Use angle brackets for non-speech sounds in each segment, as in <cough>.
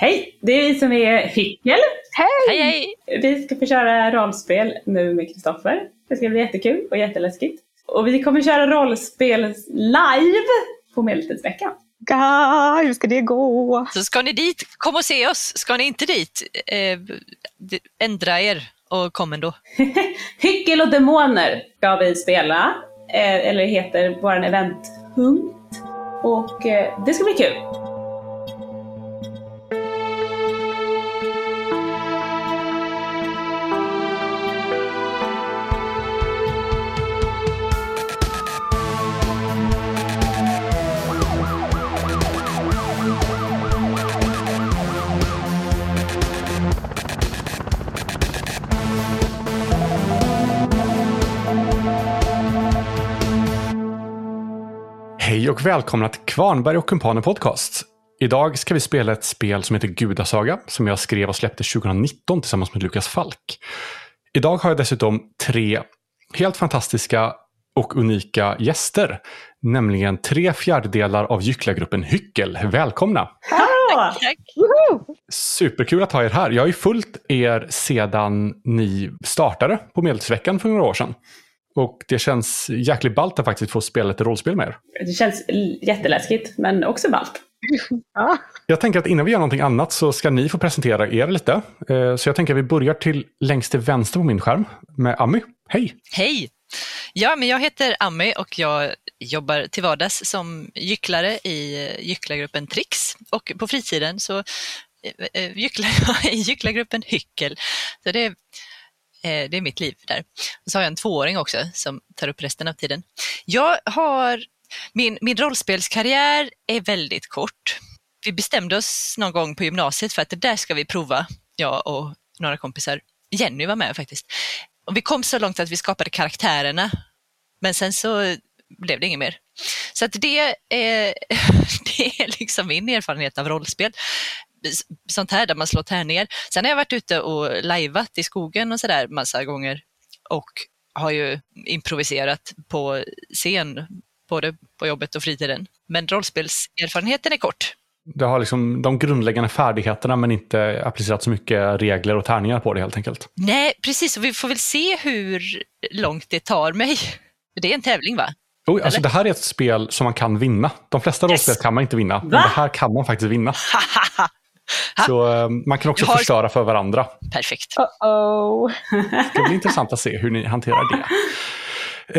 Hej! Det är vi som är Hyckel. Hej hej! Vi ska få köra rollspel nu med Kristoffer. Det ska bli jättekul och jätteläskigt. Och vi kommer köra rollspel live på Medeltidsveckan. Ja, hur ska det gå? Så ska ni dit, kom och se oss. Ska ni inte dit, eh, ändra er och kom ändå. <laughs> Hyckel och demoner ska vi spela. Eh, eller heter vår eventpunkt. Och eh, det ska bli kul. Och välkomna till Kvarnberg och Kumpanen Podcast. Idag ska vi spela ett spel som heter Gudasaga som jag skrev och släppte 2019 tillsammans med Lukas Falk. Idag har jag dessutom tre helt fantastiska och unika gäster. Nämligen tre fjärdedelar av gycklargruppen Hyckel. Välkomna! Hallå! Tack. Superkul att ha er här. Jag har ju följt er sedan ni startade på Medeltidsveckan för några år sedan. Och det känns jäkligt ballt att faktiskt få spela lite rollspel med er. Det känns jätteläskigt men också ballt. <laughs> Ja, Jag tänker att innan vi gör någonting annat så ska ni få presentera er lite. Eh, Så jag tänker att vi börjar till längst till vänster på min skärm med Ami. Hej! Hej! Ja, men jag heter Ami och jag jobbar till vardags som gycklare i eh, gycklargruppen Trix och på fritiden så eh, gycklar jag <laughs> i gycklargruppen Hyckel. Så det, är- Eh, det är mitt liv där. Och så har jag en tvååring också som tar upp resten av tiden. Jag har, min, min rollspelskarriär är väldigt kort. Vi bestämde oss någon gång på gymnasiet för att det där ska vi prova, jag och några kompisar. Jenny var med faktiskt. Och vi kom så långt att vi skapade karaktärerna, men sen så blev det inget mer. Så att det, är, <laughs> det är liksom min erfarenhet av rollspel. Sånt här där man slår tärningar. Sen har jag varit ute och lajvat i skogen och sådär massa gånger och har ju improviserat på scen, både på jobbet och fritiden. Men rollspelserfarenheten är kort. Du har liksom de grundläggande färdigheterna men inte applicerat så mycket regler och tärningar på det helt enkelt. Nej, precis, och vi får väl se hur långt det tar mig. Det är en tävling va? Oh, alltså det här är ett spel som man kan vinna. De flesta Yes. rollspel kan man inte vinna, men Va? det här kan man faktiskt vinna. Så eh, man kan också har- förstöra för varandra. Perfekt. uh-oh. Det blir intressant att se hur ni hanterar det.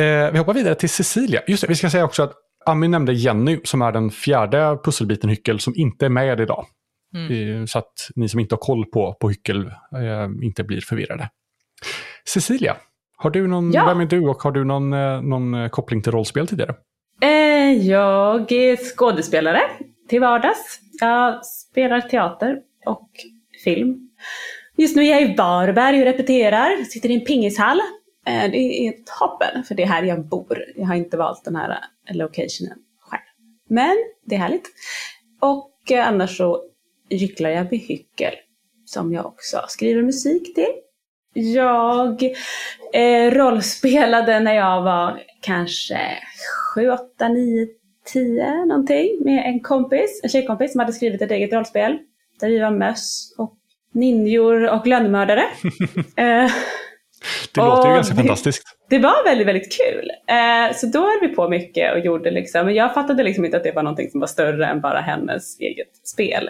Eh, vi hoppar vidare till Cecilia. Just det, vi ska säga också att Ami nämnde Jenny som är den fjärde pusselbiten Hyckel som inte är med idag. Mm. Eh, Så att ni som inte har koll på, på Hyckel eh, inte blir förvirrade. Cecilia, har du någon, Ja. vem är du och har du någon, eh, någon eh, koppling till rollspel tidigare? Jag är skådespelare till vardags. Jag spelar teater och film. Just nu är jag i Varberg och repeterar. Sitter i en pingishall. Eh, det är toppen, för det är här jag bor. Jag har inte valt den här eh, locationen själv. Men det är härligt. Och eh, annars så gycklar jag vid Hyckel, som jag också skriver musik till. Jag eh, rollspelade när jag var kanske 7, 8, 9, 10 någonting med en kompis, en tjejkompis som hade skrivit ett eget rollspel. Där vi var möss och ninjor och lönnmördare. <laughs> eh, Det låter ju ganska det- fantastiskt. det var väldigt, väldigt kul. Eh, så då höll vi på mycket och gjorde liksom, men jag fattade liksom inte att det var någonting som var större än bara hennes eget spel.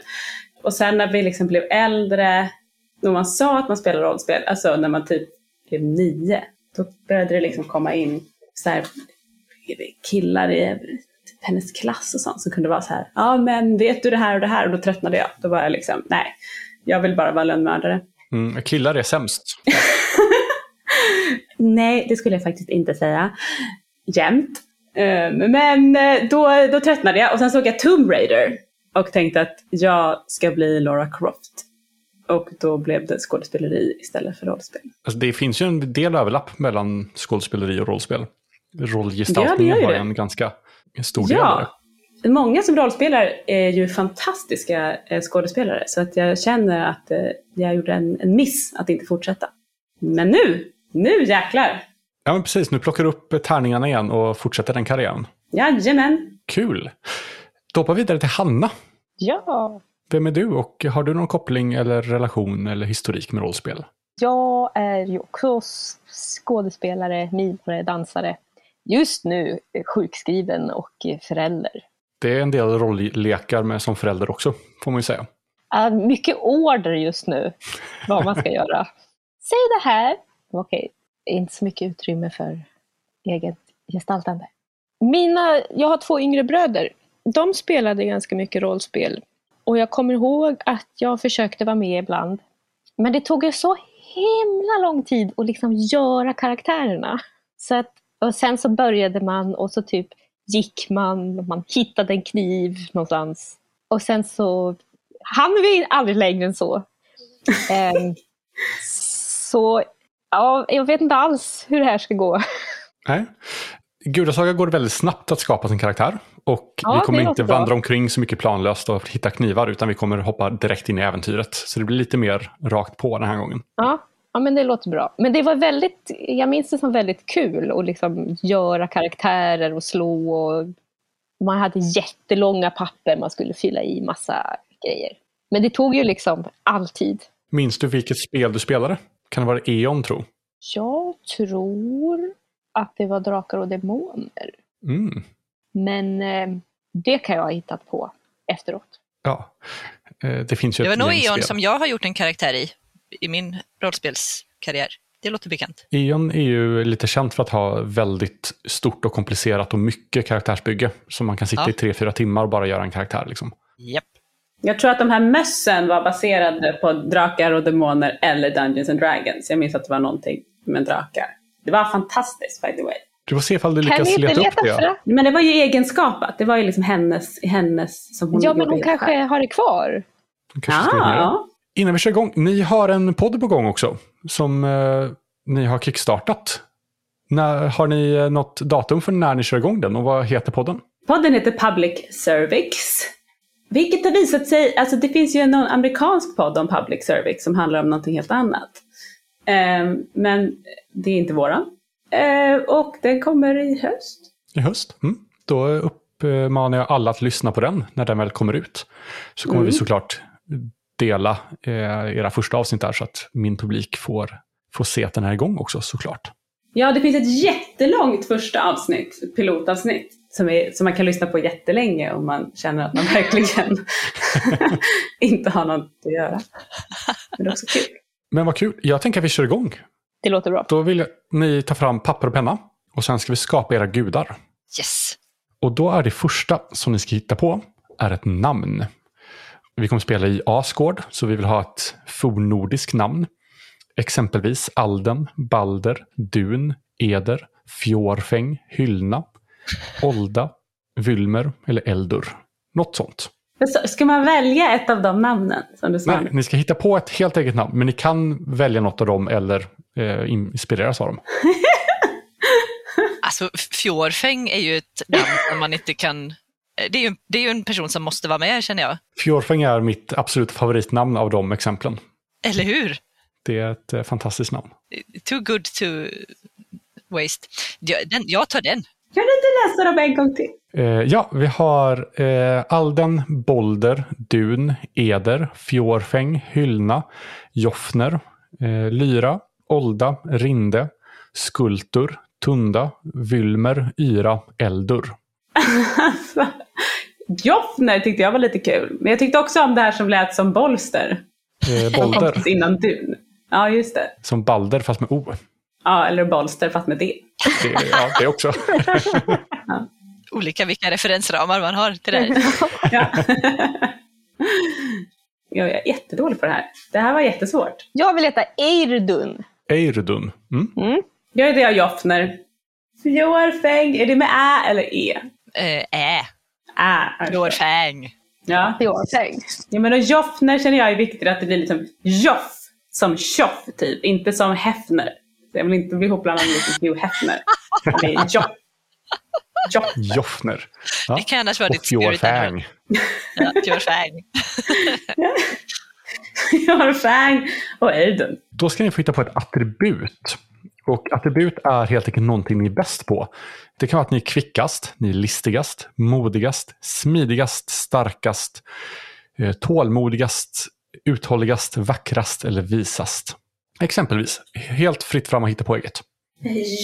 Och sen när vi liksom blev äldre, när man sa att man spelade rollspel, alltså när man typ blev nio, då började det liksom komma in så här, killar i hennes klass och sånt som kunde vara så här, ja men vet du det här och det här? Och då tröttnade jag. Då var jag liksom, nej, jag vill bara vara lönnmördare. Mm, killar är sämst. <laughs> Nej, det skulle jag faktiskt inte säga. Jämt. Eh, Men eh, då, då tröttnade jag och sen såg jag Tomb Raider och tänkte att jag ska bli Laura Croft. Och då blev det skådespeleri istället för rollspel. Alltså, det finns ju en del överlapp mellan skådespeleri och rollspel. Ja, Rollgestaltningen ju har en ganska stor del av det. Ja, många som rollspelar är ju fantastiska eh, skådespelare så att jag känner att eh, jag gjorde en, en miss att inte fortsätta. Men nu, nu jäklar! Ja, men precis. Nu plockar du upp tärningarna igen och fortsätter den karriären. Jajamän! Kul! Då hoppar vi vidare till Hanna. Ja, Vem är du och har du någon koppling eller relation eller historik med rollspel? Jag är ju också skådespelare, mimare, dansare. Just nu sjukskriven och förälder. Det är en del rolllekar med som förälder också, får man ju säga. Äh, mycket order just nu, vad man ska <laughs> göra. Säg det här. Okej, inte så mycket utrymme för eget gestaltande. Mina, jag har två yngre bröder. De spelade ganska mycket rollspel. Och jag kommer ihåg att jag försökte vara med ibland. Men det tog ju så himla lång tid att liksom göra karaktärerna. Så att, och sen så började man och så typ gick man, man hittade en kniv någonstans. Och sen så hann vi aldrig längre än så. <laughs> Ehm, så ja, jag vet inte alls hur det här ska gå. Nej. Gudasaga går väldigt snabbt att skapa sin karaktär. Och Ja, vi kommer inte låter bra. vandra omkring så mycket planlöst och hitta knivar, utan vi kommer hoppa direkt in i äventyret. Så det blir lite mer rakt på den här gången. Ja, ja, men det låter bra. Men det var väldigt, jag minns det som väldigt kul att liksom göra karaktärer och slå. Och man hade jättelånga papper man skulle fylla i massa grejer. Men det tog ju liksom all tid. Minns du vilket spel du spelade? Kan det vara E.ON tro? Jag tror att det var Drakar och Demoner. Mm. Men eh, det kan jag ha hittat på efteråt. Ja. Eh, Det finns ju Det var nog E.ON spel. som jag har gjort en karaktär i, i min rollspelskarriär. Det låter bekant. E.ON är ju lite känt för att ha väldigt stort och komplicerat och mycket karaktärsbygge. Så man kan sitta Ja. i tre, fyra timmar och bara göra en karaktär. Liksom. Japp. Jag tror att de här mössen var baserade på drakar och demoner eller Dungeons and Dragons. Jag minns att det var någonting med drakar. Det var fantastiskt by the way. Du får se ifall du Kan lyckas leta upp det. fram? Men det var ju egenskapat. Det var ju liksom hennes, hennes som hon Ja, men hon kanske själv. har det kvar. Kanske ringa det. Ja, Innan vi kör igång, ni har en podd på gång också. Som eh, ni har kickstartat. När, har ni eh, något datum för när ni kör igång den och vad heter podden? podden heter Public Cervix. Vilket har visat sig, alltså det finns ju en amerikansk podd om Public Cervix som handlar om någonting helt annat. Ehm, men det är inte våran. Ehm, och den kommer i höst. I höst? Mm. Då uppmanar jag alla att lyssna på den när den väl kommer ut. Så kommer Mm. vi såklart dela eh, era första avsnitt där så att min publik får, får se att den är igång också såklart. Ja, det finns ett jättelångt första avsnitt, ett pilotavsnitt, som, är, som man kan lyssna på jättelänge om man känner att man <laughs> verkligen <laughs> inte har något att göra. Men det är också kul. Men vad kul, jag tänker att vi kör igång. Det låter bra. Då vill jag, ni ta fram papper och penna och sen ska vi skapa era gudar. Yes. Och då är det första som ni ska hitta på är ett namn. Vi kommer spela i Asgård, så vi vill ha ett fornnordiskt namn. Exempelvis Alden, Balder, Dun, Eder, Fjorfäng, Hyllna, Olda, Vylmer eller Eldur. Något sånt. Ska man välja ett av de namnen som du sa? Nej, ni ska hitta på ett helt eget namn, men ni kan välja något av dem eller eh, inspireras av dem. <laughs> Alltså, Fjorfäng är ju ett namn som man inte kan... Det är, ju, det är ju en person som måste vara med, känner jag. Fjorfäng är mitt absolut favoritnamn av de exemplen. Eller hur? Det är ett eh, fantastiskt namn. Too good to waste. Jag, den, jag tar den. Kan du inte läsa dem en gång till? Eh, ja, vi har eh, Alden, Bolder, Dun, Eder, Fjorfäng, Hyllna, Joffner, eh, Lyra, Olda, Rinde, Skultur, Tunda, Vylmer, Yra, Eldur. <laughs> Joffner tyckte jag var lite kul. Men jag tyckte också om det här som lät som Bolster. Eh, Bolder, innan Dun. Ja, just det. som Balder fast med O. Ja, eller Bolster fast med D. Det, ja, det också. <laughs> Olika vilka referensramar man har till det här. <laughs> Ja. Jag är jättedålig på det här. Det här var jättesvårt. Jag vill heta Eirdun. Eirudun. Mm. Jag heter jag Joffner. Fjorfäng, är det med Ä eller E? Eh, Ä. Ä. alltså. Fjorfäng. Ja. Fjorfäng. ja, men och Joffner känner jag är viktigt att det blir liksom Joff som tjoff typ, inte som Hefner. Jag vill inte bli ihopblandad med liksom Hugh Hefner. Det är Joff. Joff. Joffner. Ja. Det kan annars vara Och ditt. Fjorfäng. Ja, Fjorfäng. <laughs> Jorfäng och Eidun. Då ska ni få hitta på ett attribut. Och attribut är helt enkelt någonting ni är bäst på. Det kan vara att ni är kvickast, ni är listigast, modigast, smidigast, starkast, eh, tålmodigast, uthålligast, vackrast eller visast. Exempelvis, helt fritt fram att hitta på eget.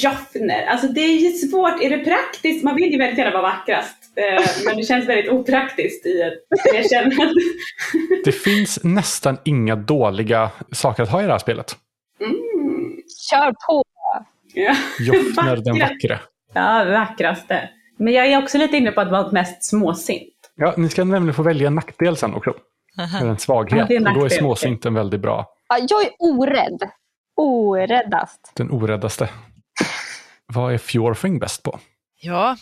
Joffner, alltså det är ju svårt. Är det praktiskt? Man vill ju väldigt gärna vara vackrast. Eh, men det känns väldigt opraktiskt i ett erkännande. Det finns nästan inga dåliga saker att ha i det här spelet. Mm. Kör på! Ja. <laughs> Joffner den <laughs> Vackra. ja, vackraste. Men jag är också lite inne på att vara mest småsint. Ja, ni ska nämligen få välja en nackdel sen också. Aha. Eller en svaghet. Ja, det är en och då är småsint en väldigt bra. Ja, jag är orädd. Oräddast. Den oräddaste. Vad är Fjorfing bäst på? Ja,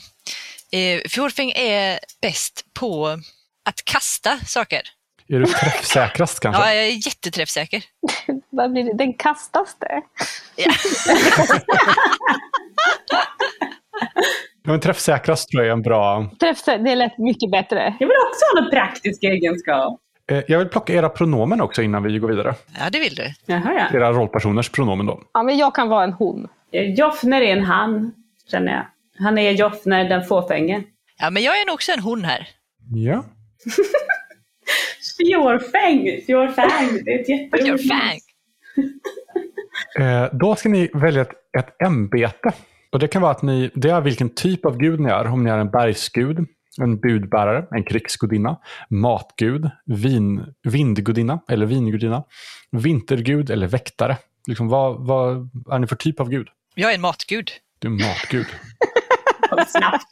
eh, Fjordfing är bäst på att kasta saker. Är du träffsäkrast kanske? Ja, jag är jätteträffsäker. <laughs> Vad blir det? Den kastaste? Ja. Ja, <laughs> men träffsäkrast tror jag är en bra... Träffsä- det lät mycket bättre. Jag vill också ha någon praktisk egenskap. Eh, Jag vill plocka era pronomen också innan vi går vidare. Ja, det vill du. Jaha, ja. Era rollpersoners pronomen då. Ja, men jag kan vara en hon. Joffner är en han, känner jag. Han är Joffner den fåfänge. Ja, men jag är nog också en hon här. Ja. <laughs> Fjorfäng, fjorfäng, det är ett Fjordfang. <laughs> Eh, Då ska ni välja ett, ett ämbete. Och det kan vara att ni, det är vilken typ av gud ni är. Om ni är en bergsgud, en budbärare, en krigsgudinna, matgud, vin, vindgudinna eller vingudinna, vintergud eller väktare. Liksom, vad, vad är ni för typ av gud? Jag är en matgud. Du är matgud. <laughs> Kom snabbt.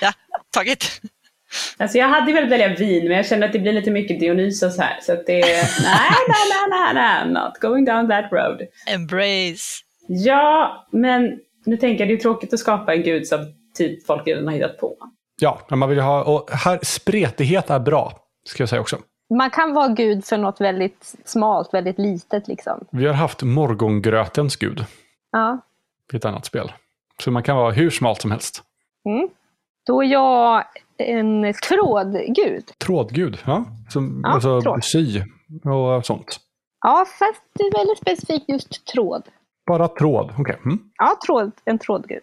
Ja, taget. Alltså jag hade velat välja vin, men jag känner att det blir lite mycket Dionysos här. Så att det är, <laughs> nej, nej, nej, nej, nej, not going down that road. Embrace. Ja, men nu tänker jag det är tråkigt att skapa en gud som typ folk redan har hittat på. Ja, man vill ha, och här, spretighet är bra, ska jag säga också. Man kan vara gud för något väldigt smalt, väldigt litet liksom. Vi har haft morgongrötens gud Ja. i ett annat spel. Så man kan vara hur smalt som helst. Mm. Då är jag en trådgud. Trådgud, ja. Som, Ja, alltså tråd. sy och sånt. Ja, fast det är väldigt specifikt just tråd. Bara tråd, okej. Mm. Ja, tråd, en trådgud.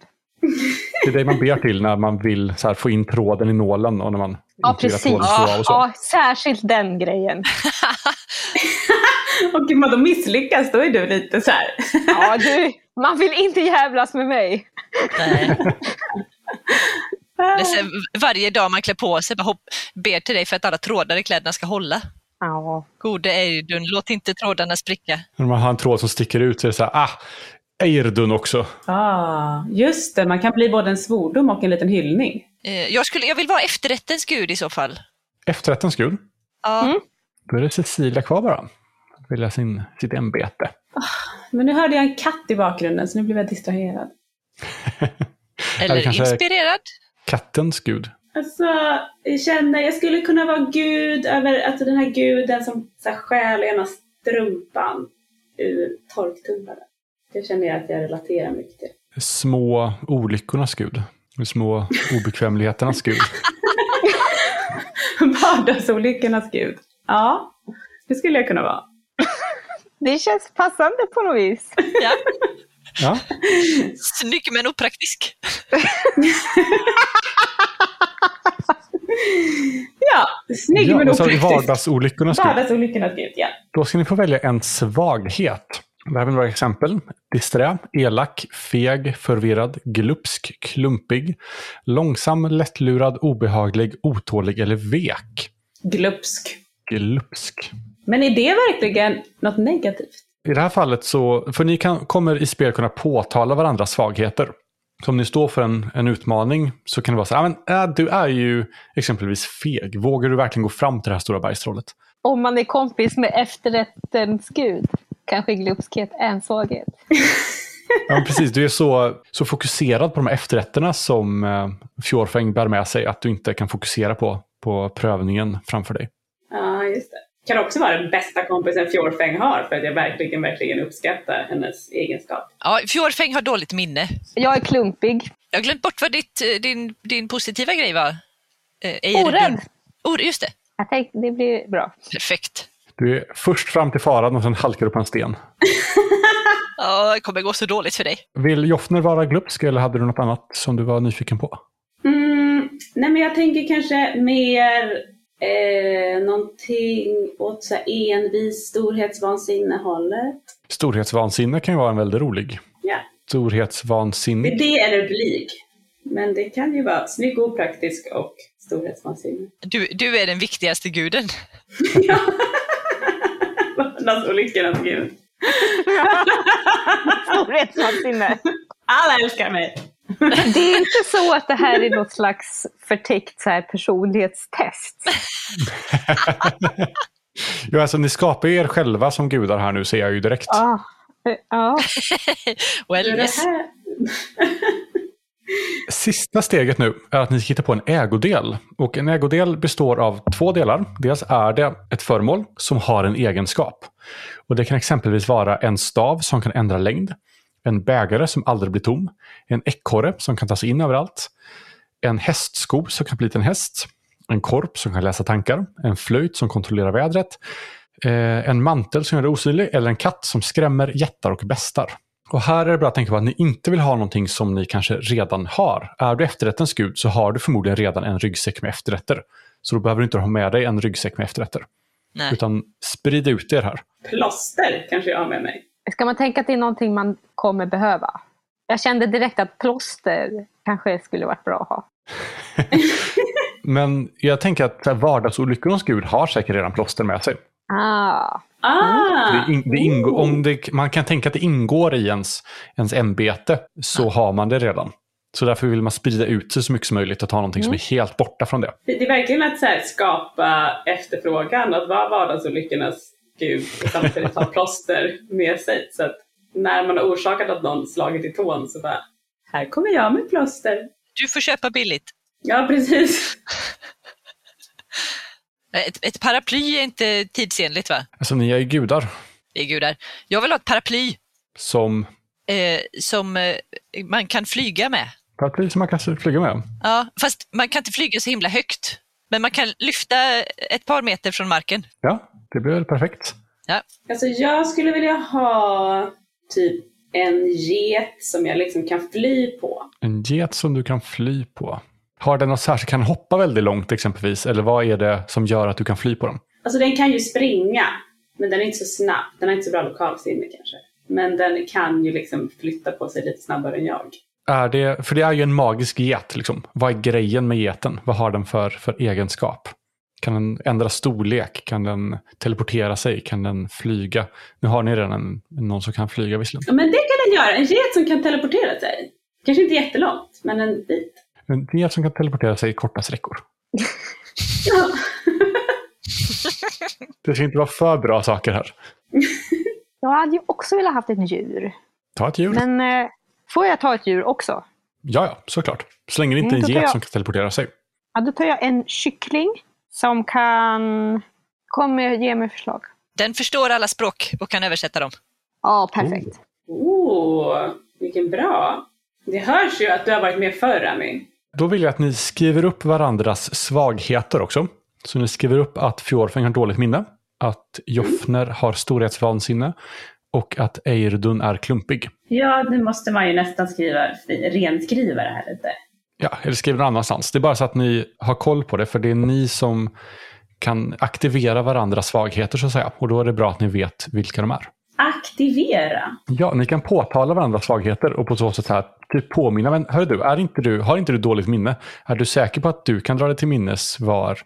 Det är det man ber till när man vill så här, få in tråden i nålen och när man Ja, precis. så. Ja, särskilt den grejen. <laughs> Och vad de misslyckas, då är du lite så här. Ja, du, man vill inte jävlas med mig. Nej. <laughs> Det är så här, varje dag man klär på sig, bara hopp, ber till dig för att alla trådar i kläderna ska hålla. Ja. Gode Eidun, låt inte trådarna spricka. När man har en tråd som sticker ut så är det så här, ah, Eirdun också. Ah, just det, man kan bli både en svordom och en liten hyllning. Eh, Jag, skulle, jag vill vara efterrättens gud i så fall. Efterrättens gud. Ja, Mm. Då är det Cecilia kvar bara. Att välja sin, sitt ämbete. Men nu hörde jag en katt i bakgrunden så nu blev jag distraherad. <laughs> Eller kanske- inspirerad. Kattens gud. Alltså, jag känner, jag skulle kunna vara gud över, alltså den här guden som så här, stjäl ena strumpan ur torktumlaren. Det känner jag att jag relaterar mycket till. Små olyckornas gud. De Små obekvämligheternas gud. <laughs> Vardagsolyckornas gud. Ja, det skulle jag kunna vara. Det känns passande på något vis. <laughs> Ja. Ja, <laughs> Snygg men opraktisk. <laughs> Ja, snygg ja men opraktisk. vardagsolyckornas gud. Vardagsolyckornas gud, ja. Då ska ni få välja en svaghet. Det här är några exempel. Disträ, elak, feg, förvirrad, glupsk, klumpig, långsam, lättlurad, obehaglig, otålig eller vek. Glupsk. Glupsk. Men är det verkligen något negativt? I det här fallet så, för ni kan, kommer i spel kunna påtala varandras svagheter. Så om ni står för en, en utmaning så kan det vara så här, "Ja, men, äh, du är ju exempelvis feg. Vågar du verkligen gå fram till det här stora bergstrollet? Om man är kompis med efterrättens gud, kanske glupskhet är en svaghet. <laughs> Ja, men precis. Du är så, så fokuserad på de här efterrätterna som eh, Fjorfäng bär med sig att du inte kan fokusera på, på prövningen framför dig. Ja, just det. Kan också vara den bästa kompisen Fjorfäng har för att jag verkligen, verkligen uppskattar hennes egenskap. Ja, Fjordfäng har dåligt minne. Jag är klumpig. Jag har glömt bort vad ditt, eh, din, din positiva grej var. Eh. Orädd. Or, just det, Jag tänkte det blir bra. perfekt. Du är först fram till faran och sen halkar du på en sten. Ja, det kommer gå så dåligt för dig. Vill Joffner vara glupsk eller hade du något annat som du var nyfiken på? Mm, nej men jag tänker kanske mer Eh, någonting åt så här envis storhetsvansinne hållet. Storhetsvansinne kan ju vara en väldigt rolig. Ja. Storhetsvansinne. Det eller blyg. Men det kan ju vara snygg, opraktisk och storhetsvansinne. Du, du är den viktigaste guden. ja. <laughs> Vardagsolyckornas gud. <laughs> Storhetsvansinne. Alla älskar mig. <laughs> Det är inte så att det här är något slags förtäckt så här personlighetstest. <laughs> ja, alltså ni skapar er själva som gudar här nu ser jag ju direkt. Ja. ja. <laughs> well, yes. Sista steget nu är att ni ska hitta på en ägodel. Och en ägodel består av två delar. Dels är det ett föremål som har en egenskap. Och Det kan exempelvis vara en stav som kan ändra längd, en bägare som aldrig blir tom, en ekorre som kan ta sig in överallt, en hästsko som kan bli till en häst, en korp som kan läsa tankar, en flöjt som kontrollerar vädret, eh, en mantel som gör dig osynlig eller en katt som skrämmer jättar och bestar. Och här är det bra att tänka på att ni inte vill ha någonting som ni kanske redan har. Är du efterrättens gud så har du förmodligen redan en ryggsäck med efterrätter. Så då behöver du inte ha med dig en ryggsäck med efterrätter. Nej. Utan sprid ut er här. Plåster kanske jag har med mig. Ska man tänka att det är någonting man kommer behöva? Jag kände direkt att plåster kanske skulle varit bra att ha. <laughs> Men jag tänker att vardagsolyckornas gud har säkert redan plåster med sig. Ah, Ah! Det, in, det ingår, om det, man kan tänka att det ingår i ens, ens ämbete så har man det redan. Så därför vill man sprida ut sig så mycket som möjligt och ta någonting som är helt borta från det. Det det är verkligen att så här, skapa efterfrågan, att vara vardagsolyckornas gud och samtidigt ha plåster med sig. Så att när man har orsakat att någon slagit i tån så bara, här kommer jag med plåster. Du får köpa billigt. Ja, precis. Ett, ett paraply är inte tidsenligt va? Alltså ni är ju gudar Det är gudar. Jag vill ha ett paraply som eh, som eh, man kan flyga med. paraply som man kan flyga med. Ja, fast man kan inte flyga så himla högt. Men man kan lyfta ett par meter från marken. Ja, det blir väl perfekt. Alltså jag skulle vilja ha typ en get som jag liksom kan fly på. En get som du kan fly på. Har den något särskilt? Kan den hoppa väldigt långt exempelvis? Eller vad är det som gör att du kan fly på den? Alltså den kan ju springa, men den är inte så snabb. Den har inte så bra lokalsinne kanske. Men den kan ju liksom flytta på sig lite snabbare än jag. Är det, för det är ju en magisk get. Liksom. Vad är grejen med geten? Vad har den för, för egenskap? Kan den ändra storlek? Kan den teleportera sig? Kan den flyga? Nu har ni redan en, någon som kan flyga visserligen. Ja, men det kan den göra. En get som kan teleportera sig. Kanske inte jättelångt, men en bit. En get som kan teleportera sig i korta sträckor. Ja. <laughs> Det ska inte vara för bra saker här. <laughs> jag hade ju också velat haft ett djur. Ta ett djur. Men eh, får jag ta ett djur också? Ja, ja, såklart. Så länge det inte är Mm, en get jag- som kan teleportera sig. Ja, då tar jag en kyckling som kan... Kom med, ge mig förslag. Den förstår alla språk och kan översätta dem. Ja, perfekt. Oh, vilken bra. Det hörs ju att du har varit med förr, Ami. Då vill jag att ni skriver upp varandras svagheter också. Så ni skriver upp att Fjorfäng har dåligt minne, att Joffner har storhetsvansinne och att Eirdun är klumpig. Ja, nu måste man ju nästan skriva, renskriva det här lite. Ja, eller skriv någon annanstans. Det är bara så att ni har koll på det, för det är ni som kan aktivera varandras svagheter så att säga. Och då är det bra att ni vet vilka de är. Aktivera. Ja, ni kan påtala varandras svagheter och på så sätt här, typ påminna. Men hör du, är inte du, har inte du dåligt minne? Är du säker på att du kan dra dig till minnes var,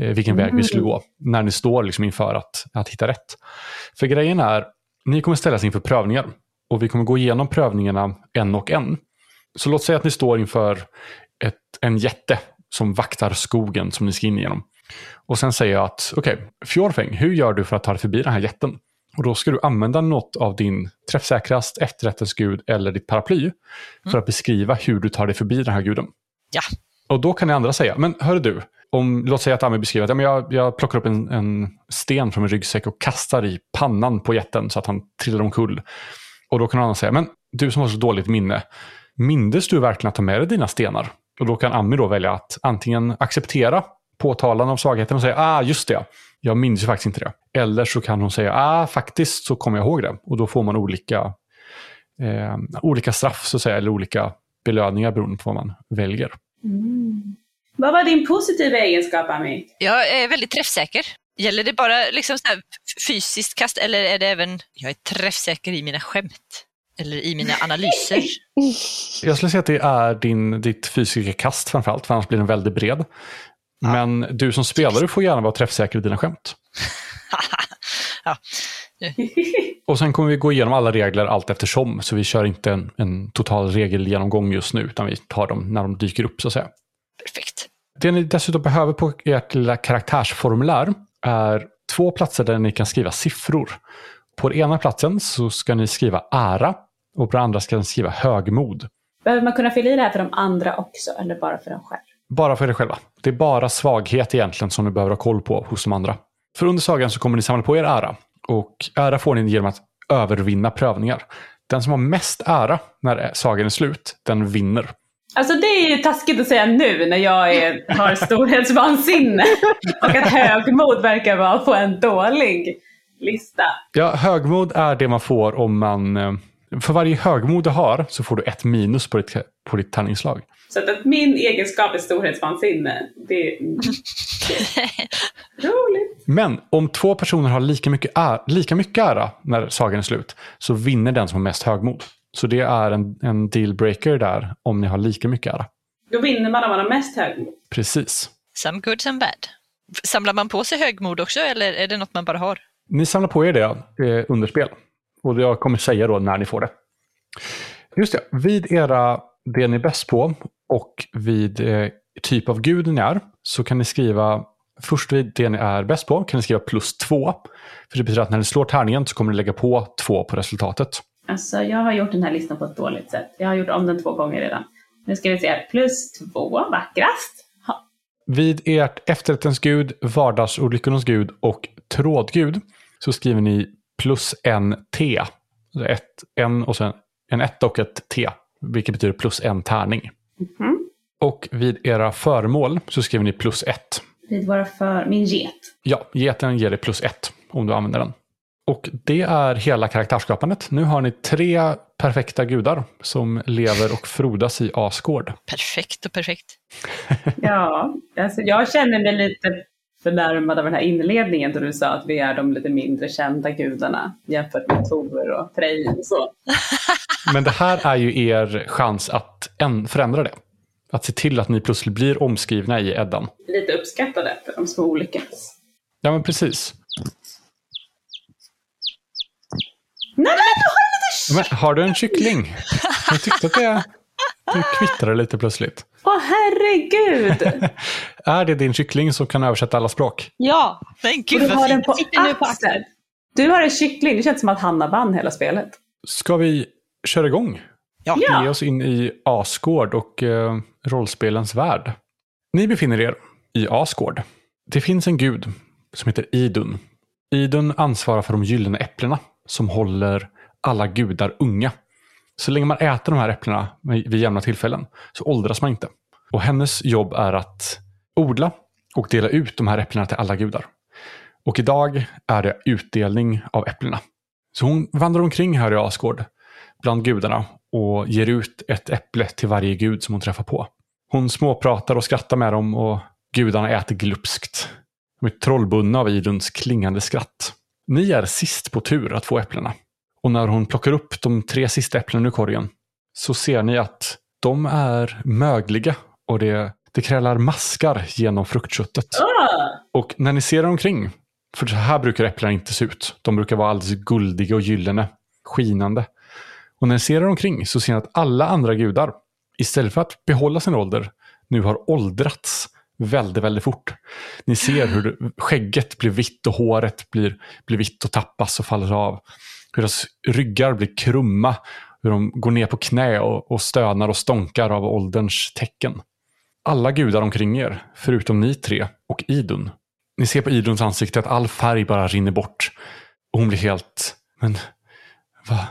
eh, vilken väg vi skulle gå? När ni står liksom inför att, att hitta rätt. För grejen är, ni kommer ställas inför prövningar. Och vi kommer gå igenom prövningarna en och en. Så låt säga att ni står inför ett, en jätte som vaktar skogen som ni ska in igenom. Och sen säger jag att, okej, okay, Fjorfäng, hur gör du för att ta dig förbi den här jätten? Och då ska du använda något av din träffsäkrast, efterrättens gud eller ditt paraply för att beskriva hur du tar dig förbi den här guden. Ja. Och då kan ni andra säga, men hör du, om, låt säga att Ami beskriver att ja, men jag, jag plockar upp en, en sten från min ryggsäck och kastar i pannan på jätten så att han trillar omkull. Och då kan någon annan säga, men du som har så dåligt minne, mindes du verkligen att ta med dig dina stenar? Och då kan Ami då välja att antingen acceptera påtalan av svagheten och säga, ah just det, jag minns ju faktiskt inte det. Eller så kan hon säga, ah faktiskt så kommer jag ihåg det. Och då får man olika, eh, olika straff så att säga, eller olika belöningar beroende på vad man väljer. Vad var din positiva egenskap, Ami? Jag är väldigt träffsäker. Gäller det bara liksom så här fysiskt kast eller är det även, jag är träffsäker i mina skämt? Eller i mina analyser? <laughs> Jag skulle säga att det är din, ditt fysiska kast framförallt, för annars blir den väldigt bred. Men du som spelare får gärna vara träffsäker i dina skämt. <laughs> ja. Och sen kommer vi gå igenom alla regler allt eftersom, så vi kör inte en, en total regelgenomgång just nu, utan vi tar dem när de dyker upp så att säga. Perfekt. Det ni dessutom behöver på ert lilla karaktärsformulär är två platser där ni kan skriva siffror. På den ena platsen så ska ni skriva ära och på den andra ska ni skriva högmod. Behöver man kunna fylla i det här för de andra också, eller bara för dem själv? Bara för er själva. Det är bara svaghet egentligen som ni behöver ha koll på hos de andra. För under sagan så kommer ni samla på er ära. Och ära får ni genom att övervinna prövningar. Den som har mest ära när sagan är slut, den vinner. Alltså det är ju taskigt att säga nu när jag är, har storhetsvansinne <laughs> och att högmod verkar vara på en dålig lista. Ja, högmod är det man får om man... För varje högmod du har så får du ett minus på ditt, på ditt tärningslag. Så att, att min egenskap är storhetsvansinne, det är <laughs> roligt. Men om två personer har lika mycket, ära, lika mycket ära när sagan är slut så vinner den som har mest högmod. Så det är en, en dealbreaker där om ni har lika mycket ära. Då vinner man om man har mest högmod. Precis. Some good, some bad. Samlar man på sig högmod också eller är det något man bara har? Ni samlar på er det eh, under spel. Och jag kommer säga då när ni får det. Just det, vid era, det ni är bäst på och vid eh, typ av gud ni är så kan ni skriva, först vid det ni är bäst på kan ni skriva plus två. För det betyder att när ni slår tärningen så kommer ni lägga på två på resultatet. Alltså jag har gjort den här listan på ett dåligt sätt. Jag har gjort om den två gånger redan. Nu ska vi se. Plus två, vackrast. Ha. Vid ert efterrättens gud, vardagsolyckornas gud och trådgud så skriver ni plus en T. Alltså ett, en och sen en etta och ett T. Vilket betyder plus en tärning. Mhm. Och vid era föremål så skriver ni plus ett. Vid våra för... Min get. Ja, geten ger dig plus ett om du använder den. Och det är hela karaktärsskapandet. Nu har ni tre perfekta gudar som lever och frodas i Asgård. Perfekt och perfekt. Ja, alltså jag känner mig lite förnärmad av den här inledningen då du sa att vi är de lite mindre kända gudarna jämfört med Tor och Frej och så. <laughs> Men det här är ju er chans att en, förändra det. Att se till att ni plötsligt blir omskrivna i Eddan. Lite uppskattade för de små olyckorna. Ja, men precis. Nej, men du har lite... Men, har du en kyckling? Jag tyckte att det, det kvittrade lite plötsligt. Åh herregud! <laughs> Är det din kyckling som kan översätta alla språk? Ja, Men Och gud du har den på nu på axeln. Du har en kyckling. Det känns som att Hanna vann hela spelet. Ska vi köra igång? Ja. Ja. Ge oss in i Asgård och eh, rollspelens värld. Ni befinner er i Asgård. Det finns en gud som heter Idun. Idun ansvarar för de gyllene äpplena som håller alla gudar unga. Så länge man äter de här äpplena vid jämna tillfällen så åldras man inte. Och hennes jobb är att odla och dela ut de här äpplena till alla gudar. Och idag är det utdelning av äpplena. Så hon vandrar omkring här i Asgård bland gudarna och ger ut ett äpple till varje gud som hon träffar på. Hon småpratar och skrattar med dem och gudarna äter glupskt. De är trollbundna av Iduns klingande skratt. Ni är sist på tur att få äpplena. Och när hon plockar upp de tre sista äpplena ur korgen så ser ni att de är mögliga och det, det krälar maskar genom fruktköttet. Åh! Och när ni ser er omkring, för så här brukar äpplena inte se ut. De brukar vara alldeles guldiga och gyllene, skinande. Och när ni ser er omkring så ser ni att alla andra gudar, istället för att behålla sin ålder, nu har åldrats väldigt, väldigt fort. Ni ser hur <gasps> skägget blir vitt och håret blir, blir vitt och tappas och faller av. Hur deras ryggar blir krumma, hur de går ner på knä och, och stönar och stånkar av ålderns tecken. Alla gudar omkring er, förutom ni tre och Idun. Ni ser på Iduns ansikte att all färg bara rinner bort. Och hon blir helt... Men vad,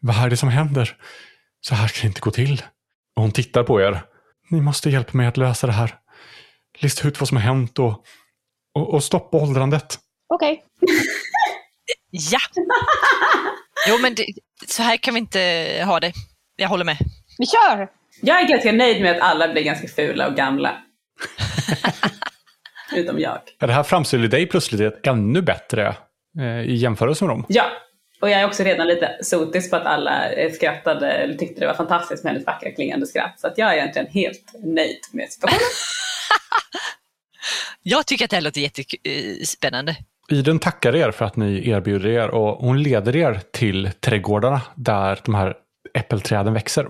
vad är det som händer? Så här ska det inte gå till. Och hon tittar på er. Ni måste hjälpa mig att lösa det här. Lista ut vad som har hänt och, och, och stoppa åldrandet. okej. <laughs> Ja! Jo, men det, så här kan vi inte ha det. Jag håller med. Vi kör! Jag är ganska nöjd med att alla blir ganska fula och gamla. <laughs> Utom jag. Ja, det här framställer dig plötsligt ännu bättre eh, i jämförelse med dem. Ja, och jag är också redan lite sotis på att alla eh, skrattade, eller tyckte det var fantastiskt med hennes vackra klingande skratt. Så att jag är egentligen helt nöjd med situationen. <laughs> Jag tycker att det här låter jättespännande. Iden tackar er för att ni erbjuder er och hon leder er till trädgårdarna där de här äppelträden växer.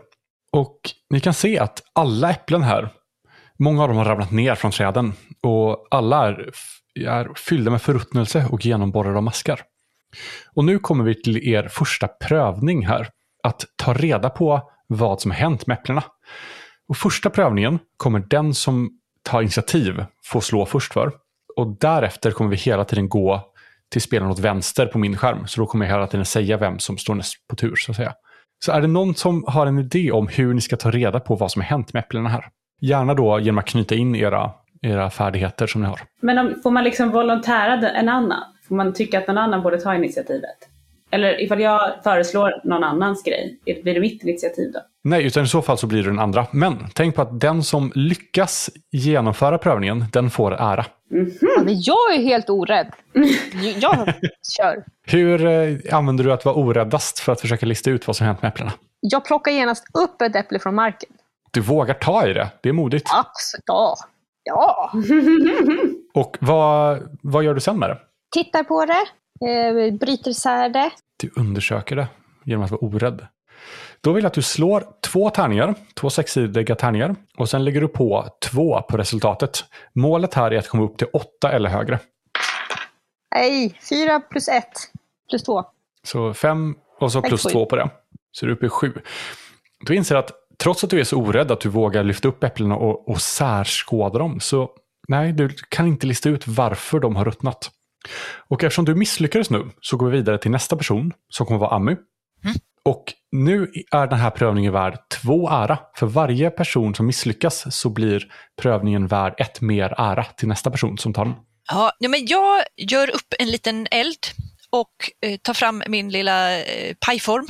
Och ni kan se att alla äpplen här, många av dem har ramlat ner från träden och alla är, är fyllda med förruttnelse och genomborrade av maskar. Och nu kommer vi till er första prövning här. Att ta reda på vad som har hänt med äpplena. Och första prövningen kommer den som tar initiativ få slå först för. Och därefter kommer vi hela tiden gå till spelaren åt vänster på min skärm. Så då kommer jag hela tiden säga vem som står näst på tur så att säga. Så är det någon som har en idé om hur ni ska ta reda på vad som har hänt med äpplena här? Gärna då genom att knyta in era, era färdigheter som ni har. Men om, får man liksom volontära en annan? Får man tycka att någon annan borde ta initiativet? Eller ifall jag föreslår någon annans grej, blir det mitt initiativ då? Nej, utan i så fall så blir det den andra. Men tänk på att den som lyckas genomföra prövningen, den får ära. Mm. Ja, men jag är helt orädd. <laughs> Jag kör. Hur eh, använder du att vara oräddast för att försöka lista ut vad som hänt med äpplena? Jag plockar genast upp ett äpple från marken. Du vågar ta i det, det är modigt. Absolut. Ja. ja. <laughs> Och vad, vad gör du sen med det? Tittar på det, eh, bryter isär det. Du undersöker det genom att vara orädd. Då vill jag att du slår två tärningar, två sexsidiga tärningar och sen lägger du på två på resultatet. Målet här är att komma upp till åtta eller högre. Nej, fyra plus ett plus två. Så fem och så plus två på det. Så du är uppe i sju. Du inser att trots att du är så orädd att du vågar lyfta upp äpplena och, och särskåda dem så nej, du kan inte lista ut varför de har ruttnat. Och eftersom du misslyckades nu så går vi vidare till nästa person som kommer vara Ammy. Mm. Och nu är den här prövningen värd två ära. För varje person som misslyckas så blir prövningen värd ett mer ära till nästa person som tar den. Ja, men jag gör upp en liten eld och eh, tar fram min lilla eh, pajform.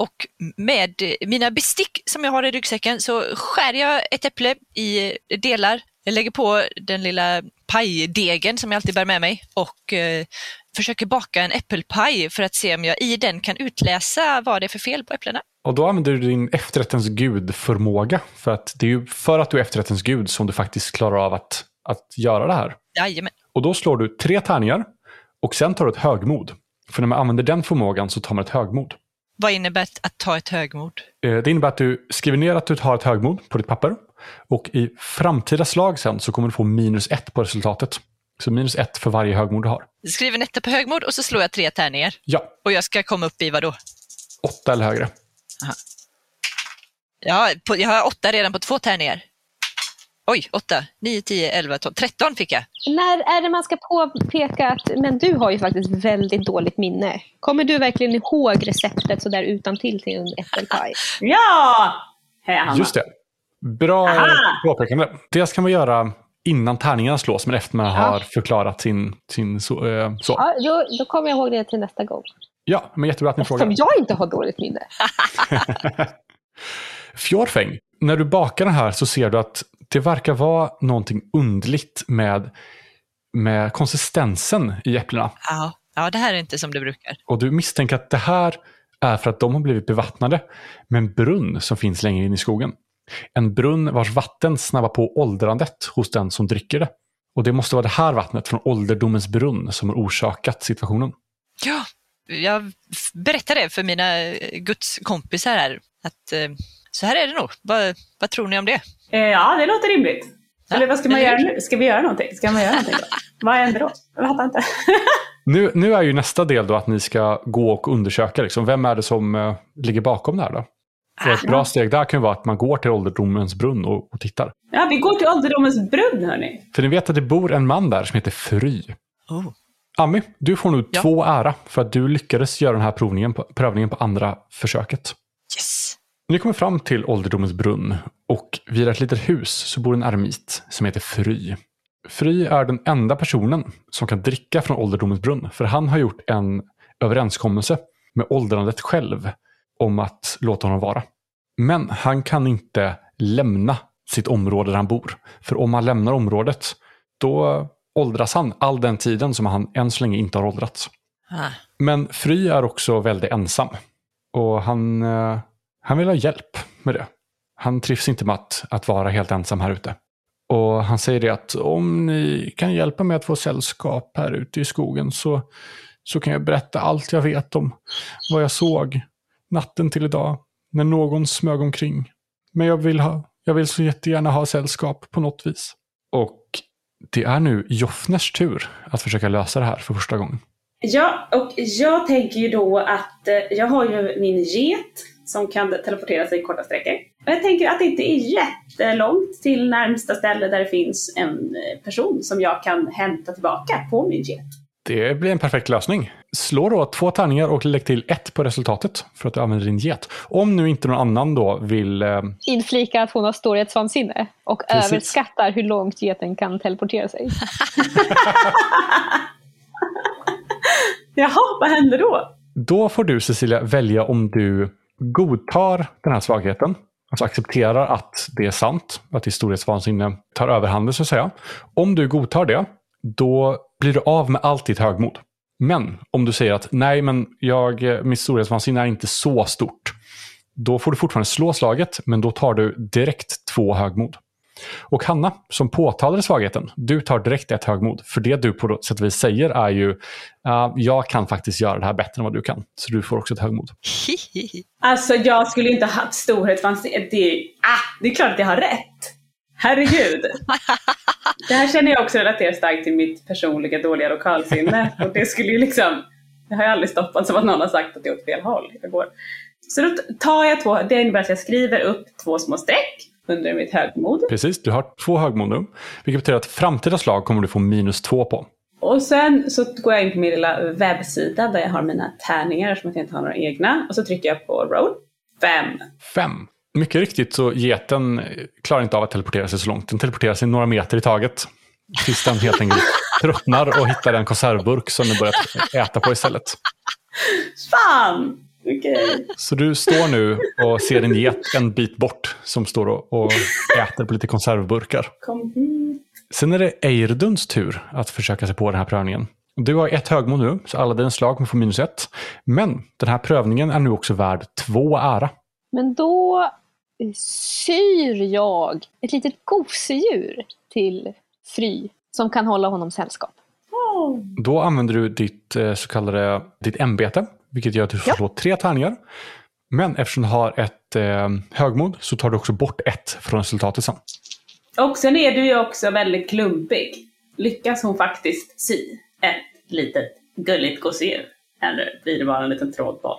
Och med mina bestick som jag har i ryggsäcken så skär jag ett äpple i delar. Jag lägger på den lilla pajdegen som jag alltid bär med mig och eh, försöker baka en äppelpaj för att se om jag i den kan utläsa vad det är för fel på äpplena. Och då använder du din efterrättens gud-förmåga. För att det är ju för att du är efterrättens gud som du faktiskt klarar av att, att göra det här. Jajamän. Och då slår du tre tärningar och sen tar du ett högmod. För när man använder den förmågan så tar man ett högmod. Vad innebär att ta ett högmod? Eh, det innebär att du skriver ner att du tar ett högmod på ditt papper. Och i framtida slag sen så kommer du få minus ett på resultatet. Så minus ett för varje högmod du har. Jag skriver en etta på högmod och så slår jag tre tärningar. Ja. Och jag ska komma upp i vad då? Åtta eller högre. Aha. Ja, på, jag har åtta redan på två tärningar. Oj, 8, 9, 10, 11, 12, 13 fick jag. När är det man ska påpeka att men du har ju faktiskt väldigt dåligt minne. Kommer du verkligen ihåg receptet sådär utan till till en äppelpaj? <laughs> ja! Hej. Just det. Bra påpekande. Det ska man göra innan tärningarna slås, men efter man ja. har förklarat sin, sin så. Äh, så. Ja, då, då kommer jag ihåg det till nästa gång. Ja, men jättebra att ni frågar. Eftersom jag inte har dåligt minne. <laughs> <laughs> Fjordfäng, när du bakar den här så ser du att det verkar vara någonting undligt med, med konsistensen i äpplena. Ja, ja, det här är inte som det brukar. Och du misstänker att det här är för att de har blivit bevattnade med en brunn som finns längre in i skogen. En brunn vars vatten snabbar på åldrandet hos den som dricker det. Och det måste vara det här vattnet från ålderdomens brunn som har orsakat situationen. Ja, jag berättar det för mina Guds kompisar här. Att eh, så här är det nog. Vad, vad tror ni om det? Eh, ja, det låter rimligt. Ja, Eller vad ska man göra nu? Ska vi göra någonting? Ska man göra någonting då? <laughs> vad händer då? Jag fattar inte. <laughs> nu, nu är ju nästa del då att ni ska gå och undersöka. Liksom, vem är det som ligger bakom det här då? För ett bra steg där kan vara att man går till ålderdomens brunn och, och tittar. Ja, vi går till ålderdomens brunn hörni. För ni vet att det bor en man där som heter Fry. Oh. Ami, du får nu ja. två ära för att du lyckades göra den här provningen på, prövningen på andra försöket. Yes! Ni kommer fram till ålderdomens brunn och vid ett litet hus så bor en eremit som heter Fry. Fry är den enda personen som kan dricka från ålderdomens brunn för han har gjort en överenskommelse med åldrandet själv om att låta honom vara. Men han kan inte lämna sitt område där han bor. För om han lämnar området, då åldras han all den tiden som han än så länge inte har åldrats. Ah. Men Fry är också väldigt ensam. Och han, eh, han vill ha hjälp med det. Han trivs inte med att, att vara helt ensam här ute. Och han säger det att om ni kan hjälpa mig att få sällskap här ute i skogen så, så kan jag berätta allt jag vet om vad jag såg natten till idag när någon smög omkring. Men jag vill, ha, jag vill så jättegärna ha sällskap på något vis. Och det är nu Joffners tur att försöka lösa det här för första gången. Ja, och jag tänker ju då att eh, jag har ju min get som kan teleportera sig korta sträckor. Och jag tänker att det inte är jättelångt till närmsta ställe där det finns en eh, person som jag kan hämta tillbaka på min get. Det blir en perfekt lösning. Slå då två tärningar och lägg till ett på resultatet för att du använder din get. Om nu inte någon annan då vill... Eh, Inflika att hon har storhetsvansinne och Precis. överskattar hur långt geten kan teleportera sig. <laughs> Jaha, vad händer då? Då får du Cecilia välja om du godtar den här svagheten. Alltså accepterar att det är sant, att ditt storhetsvansinne tar överhanden så att säga. Om du godtar det, då blir du av med allt ditt högmod. Men om du säger att nej, men jag, mitt storhetsvansinne är inte så stort. Då får du fortfarande slå slaget, men då tar du direkt två högmod. Och Hanna, som påtalade svagheten, du tar direkt ett högmod. För det du på sätt och vis säger är ju, "Ja, jag kan faktiskt göra det här bättre än vad du kan. Så du får också ett högmod. <laughs> Alltså jag skulle inte ha haft storhetsvansinne. Det, ah, det är klart att jag har rätt. Herregud. <laughs> Det här känner jag också relaterar starkt till mitt personliga dåliga lokalsinne. <laughs> Och det skulle ju liksom, det har jag aldrig stoppat som att någon har sagt att det är åt fel håll. Jag går. Så då tar jag två, det innebär att jag skriver upp två små streck under mitt högmod. Precis, du har två högmod nu. Vilket betyder att framtida slag kommer du få minus två på. Och sen så går jag in på min lilla webbsida där jag har mina tärningar som jag inte har några egna. Och så trycker jag på roll. Fem. Fem. Mycket riktigt så geten klarar inte av att teleportera sig så långt. Den teleporterar sig några meter i taget. Tills den helt enkelt <laughs> tröttnar och hittar en konservburk som den börjar äta på istället. Fan! Okej. Så du står nu och ser en get en bit bort som står och, och äter på lite konservburkar. Kom hit. Sen är det Eirduns tur att försöka sig på den här prövningen. Du har ett högmod nu, så alla dina slag kommer få minus ett. Men den här prövningen är nu också värd två ära. Men då syr jag ett litet gosedjur till Fry som kan hålla honom sällskap. Då använder du ditt eh, så kallade ditt ämbete, vilket gör att du får Ja. slå tre tärningar. Men eftersom du har ett eh, högmod så tar du också bort ett från resultatet sen. Och sen är du ju också väldigt klumpig. Lyckas hon faktiskt sy ett litet gulligt gosedjur? Eller blir det bara en liten trådboll?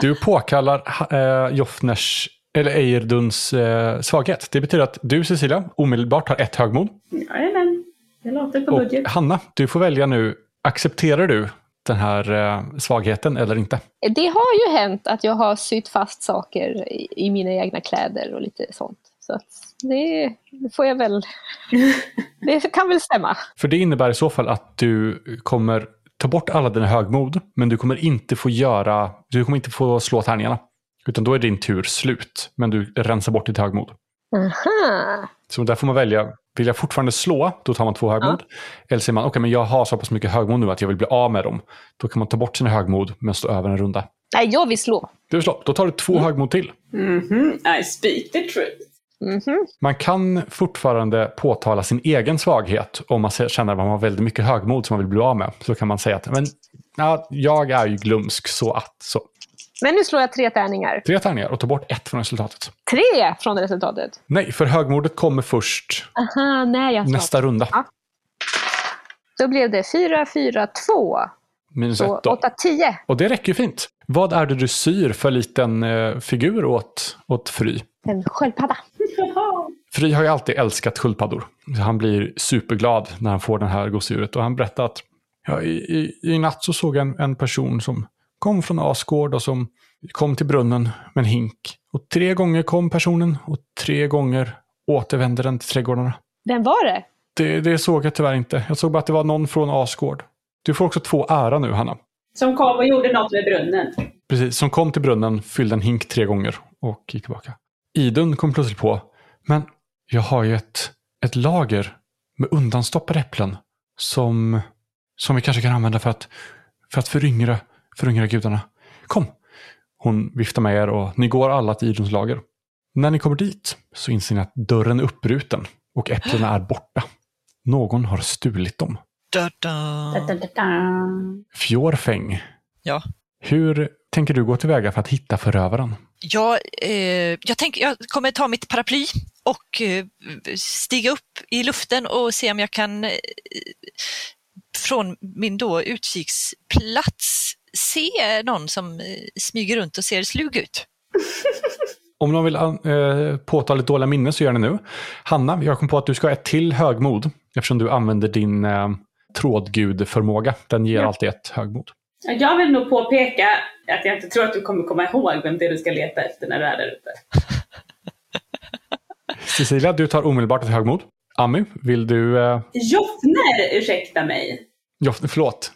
Du påkallar eh, Joffners, eller Eirduns eh, svaghet. Det betyder att du Cecilia omedelbart har ett högmod. Jajamän, det låter på Och budget. Hanna, du får välja nu. Accepterar du den här eh, svagheten eller inte? Det har ju hänt att jag har sytt fast saker i, i mina egna kläder och lite sånt. Så att det, det får jag väl... <laughs> Det kan väl stämma. För det innebär i så fall att du kommer ta bort alla dina högmod, men du kommer inte få göra, du kommer inte få slå tärningarna. Utan då är din tur slut, men du rensar bort ditt högmod. Aha. Så där får man välja, vill jag fortfarande slå, då tar man två högmod. Eller säger man, okej men jag har så pass mycket högmod nu att jag vill bli av med dem. Då kan man ta bort sina högmod, men stå över en runda. Nej, jag vill slå. Du vill slå, då tar du två högmod till. Mhm, I speak the truth. Mhm. Man kan fortfarande påtala sin egen svaghet om man känner att man har väldigt mycket högmod som man vill bli av med. Så kan man säga att men, ja, jag är ju glömsk så att. Så. Men nu slår jag tre tärningar. Tre tärningar och ta bort ett från resultatet. Tre från resultatet. Nej, för högmodet kommer först Aha, nej jag nästa runda. Ja. Då blev det fyra, fyra, två. Minus Så ett då. åtta, tio. Och det räcker ju fint. Vad är det du syr för liten eh, figur åt, åt Fry? En sköldpadda. Fry har ju alltid älskat sköldpaddor. Han blir superglad när han får det här gosedjuret. Och han berättar att ja, i, i, i natt så såg jag en, en person som kom från Asgård och som kom till brunnen med en hink. Och tre gånger kom personen och tre gånger återvände den till trädgårdarna. Vem var det? Det, det såg jag tyvärr inte. Jag såg bara att det var någon från Asgård. Du får också två ära nu, Hanna. Som kom och gjorde något med brunnen. Precis, som kom till brunnen, fyllde en hink tre gånger och gick tillbaka. Idun kom plötsligt på, Men jag har ju ett, ett lager med undanstoppade äpplen som, som vi kanske kan använda för att, för att föryngra, föryngra gudarna. Kom! Hon viftar med er och ni går alla till Idons lager. När ni kommer dit så inser ni att dörren är uppbruten och äpplena är borta. Någon har stulit dem. Da, da. Da, da, da, da. Fjorfäng, Ja. hur tänker du gå tillväga för att hitta förövaren? Jag, eh, jag, tänker, jag kommer ta mitt paraply och eh, stiga upp i luften och se om jag kan eh, från min då utkiksplats se någon som eh, smyger runt och ser slug ut. <laughs> Om någon vill eh, påtala lite dåliga minnen så gör ni nu. Hanna, jag kom på att du ska ha ett till högmod eftersom du använder din eh, trådgudförmåga. Den ger Ja. alltid ett högmod. Jag vill nog påpeka att jag inte tror att du kommer komma ihåg vem det är du ska leta efter när du är där ute. <laughs> Cecilia, du tar omedelbart ett högmod. Ami, vill du... Eh, Joffner, ursäkta mig. ja, förlåt.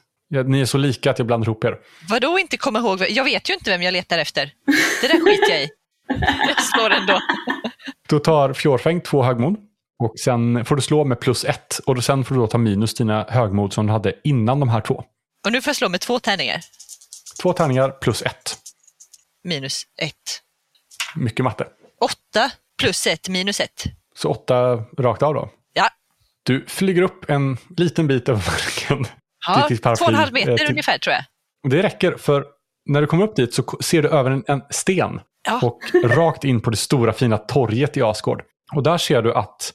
Ni är så lika att jag blandar ihop er. Vadå inte komma ihåg? Jag vet ju inte vem jag letar efter. Det där skiter jag i. Jag slår ändå. <laughs> Då tar Fjorfäng två högmod. Och sen får du slå med plus ett. Och sen får du då ta minus dina högmod som du hade innan de här två. Och nu får jag slå med två tärningar. Två tärningar plus ett. Minus ett. Mycket matte. Åtta plus ett minus ett. Så åtta rakt av då. Ja, Du flyger upp en liten bit över marken. ja två och en halv eh, meter till- ungefär tror jag. Det räcker för när du kommer upp dit så ser du över en, en sten Ja. och rakt in på det stora fina torget i Asgård. Och där ser du att,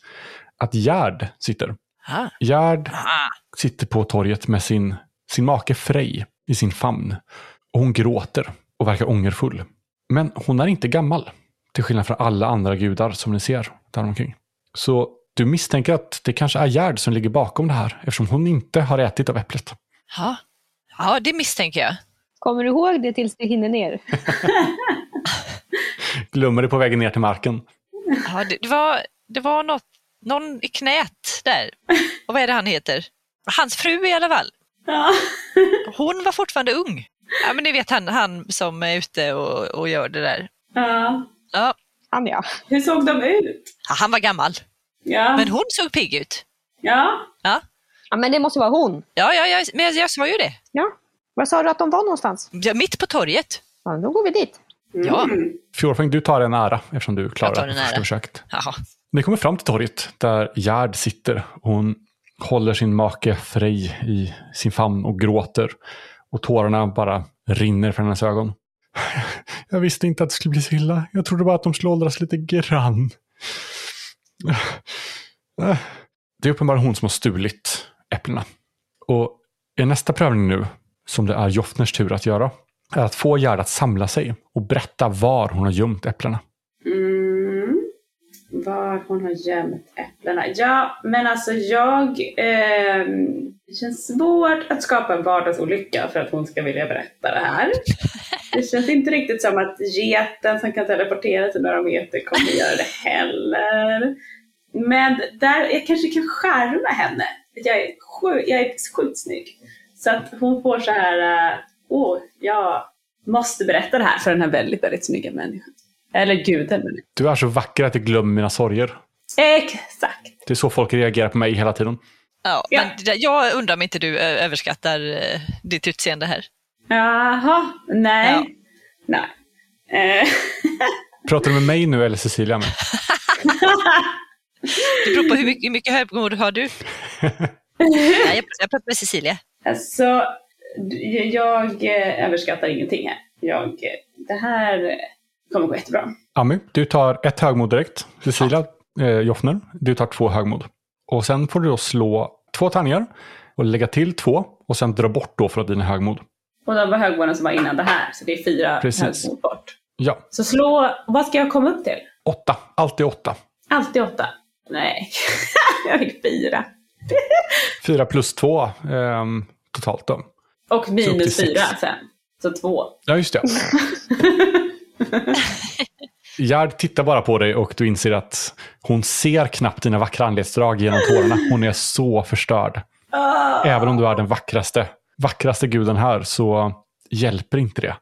att Gerd sitter. Ah. Gerd Ah. sitter på torget med sin, sin make Frej i sin famn. Och hon gråter och verkar ångerfull. Men hon är inte gammal. Till skillnad från alla andra gudar som ni ser där omkring. Så du misstänker att det kanske är Gerd som ligger bakom det här eftersom hon inte har ätit av äpplet. Ja. ja, det misstänker jag. Kommer du ihåg det tills du hinner ner? <laughs> Glömmer det på vägen ner till marken. Ja, det, det var, det var något, någon i knät där. Och vad är det han heter? Hans fru i alla fall. Ja. <laughs> Hon var fortfarande ung. Ja, men ni vet han, han som är ute och, och gör det där. ja. Ja, Han ja. Hur såg de ut? Ja, han var gammal, Ja. men hon såg pigg ut. ja. Ja, ja men det måste vara hon. ja, ja, ja men jag, jag sa ju det. Ja. Var sa du att de var någonstans? Ja, mitt på torget. Ja, då går vi dit. Ja. Mm. Fjorfäng, du tar en ära eftersom du på första försöket. Jaha. Ni kommer fram till torget där Gerd sitter. Hon håller sin make Frej i sin famn och gråter. Och tårarna bara rinner från hennes ögon. <laughs> Jag visste inte att det skulle bli så illa. Jag trodde bara att de skulle åldras lite grann. <sighs> Det är uppenbarligen hon som har stulit äpplena. Och i nästa prövning nu, som det är Joffners tur att göra, är att få Gerd att samla sig och berätta var hon har gömt äpplena. Var hon har gömt äpplena. Ja, men alltså jag... Eh, det känns svårt att skapa en vardagsolycka för att hon ska vilja berätta det här. Det känns inte riktigt som att geten som kan teleportera sig några meter kommer göra det heller. Men där, jag kanske kan skärma henne. Jag är, sjuk, jag är sjukt snygg. Så att hon får så här, eh, åh, jag måste berätta det här för den här väldigt, väldigt snygga människan. Eller guden. Du är så vacker att jag glömmer mina sorger. Exakt. Det är så folk reagerar på mig hela tiden. Ja, Ja. Men jag undrar om inte du ö, överskattar eh, ditt utseende här. Jaha, nej. Ja. Nej. Eh, <laughs> Pratar du med mig nu eller Cecilia? Med? <laughs> Det beror på hur mycket, hur mycket högmod har du? <laughs> Nej, jag, jag pratar med Cecilia. alltså, jag eh, överskattar ingenting här. Jag, eh, det här kommer gå jättebra. Ami, du tar ett högmod direkt. Cecilia, eh, Joffner, du tar två högmod. Och sen får du då slå två tärningar och lägga till två och sen dra bort då från dina högmod. Och de var högmålen som var innan det här, så det är fyra Precis. högmål bort. Ja, Så slå, vad ska jag komma upp till? åtta. Alltid åtta. Alltid åtta? Nej, <laughs> jag fick fyra. <laughs> Fyra plus två ehm, totalt då. Och minus fyra sen. Så två. Ja, just det. <laughs> Gerd tittar bara på dig och du inser att hon ser knappt dina vackra anletsdrag genom tårarna. Hon är så förstörd. Ah. Även om du är den vackraste, vackraste guden här så hjälper inte det.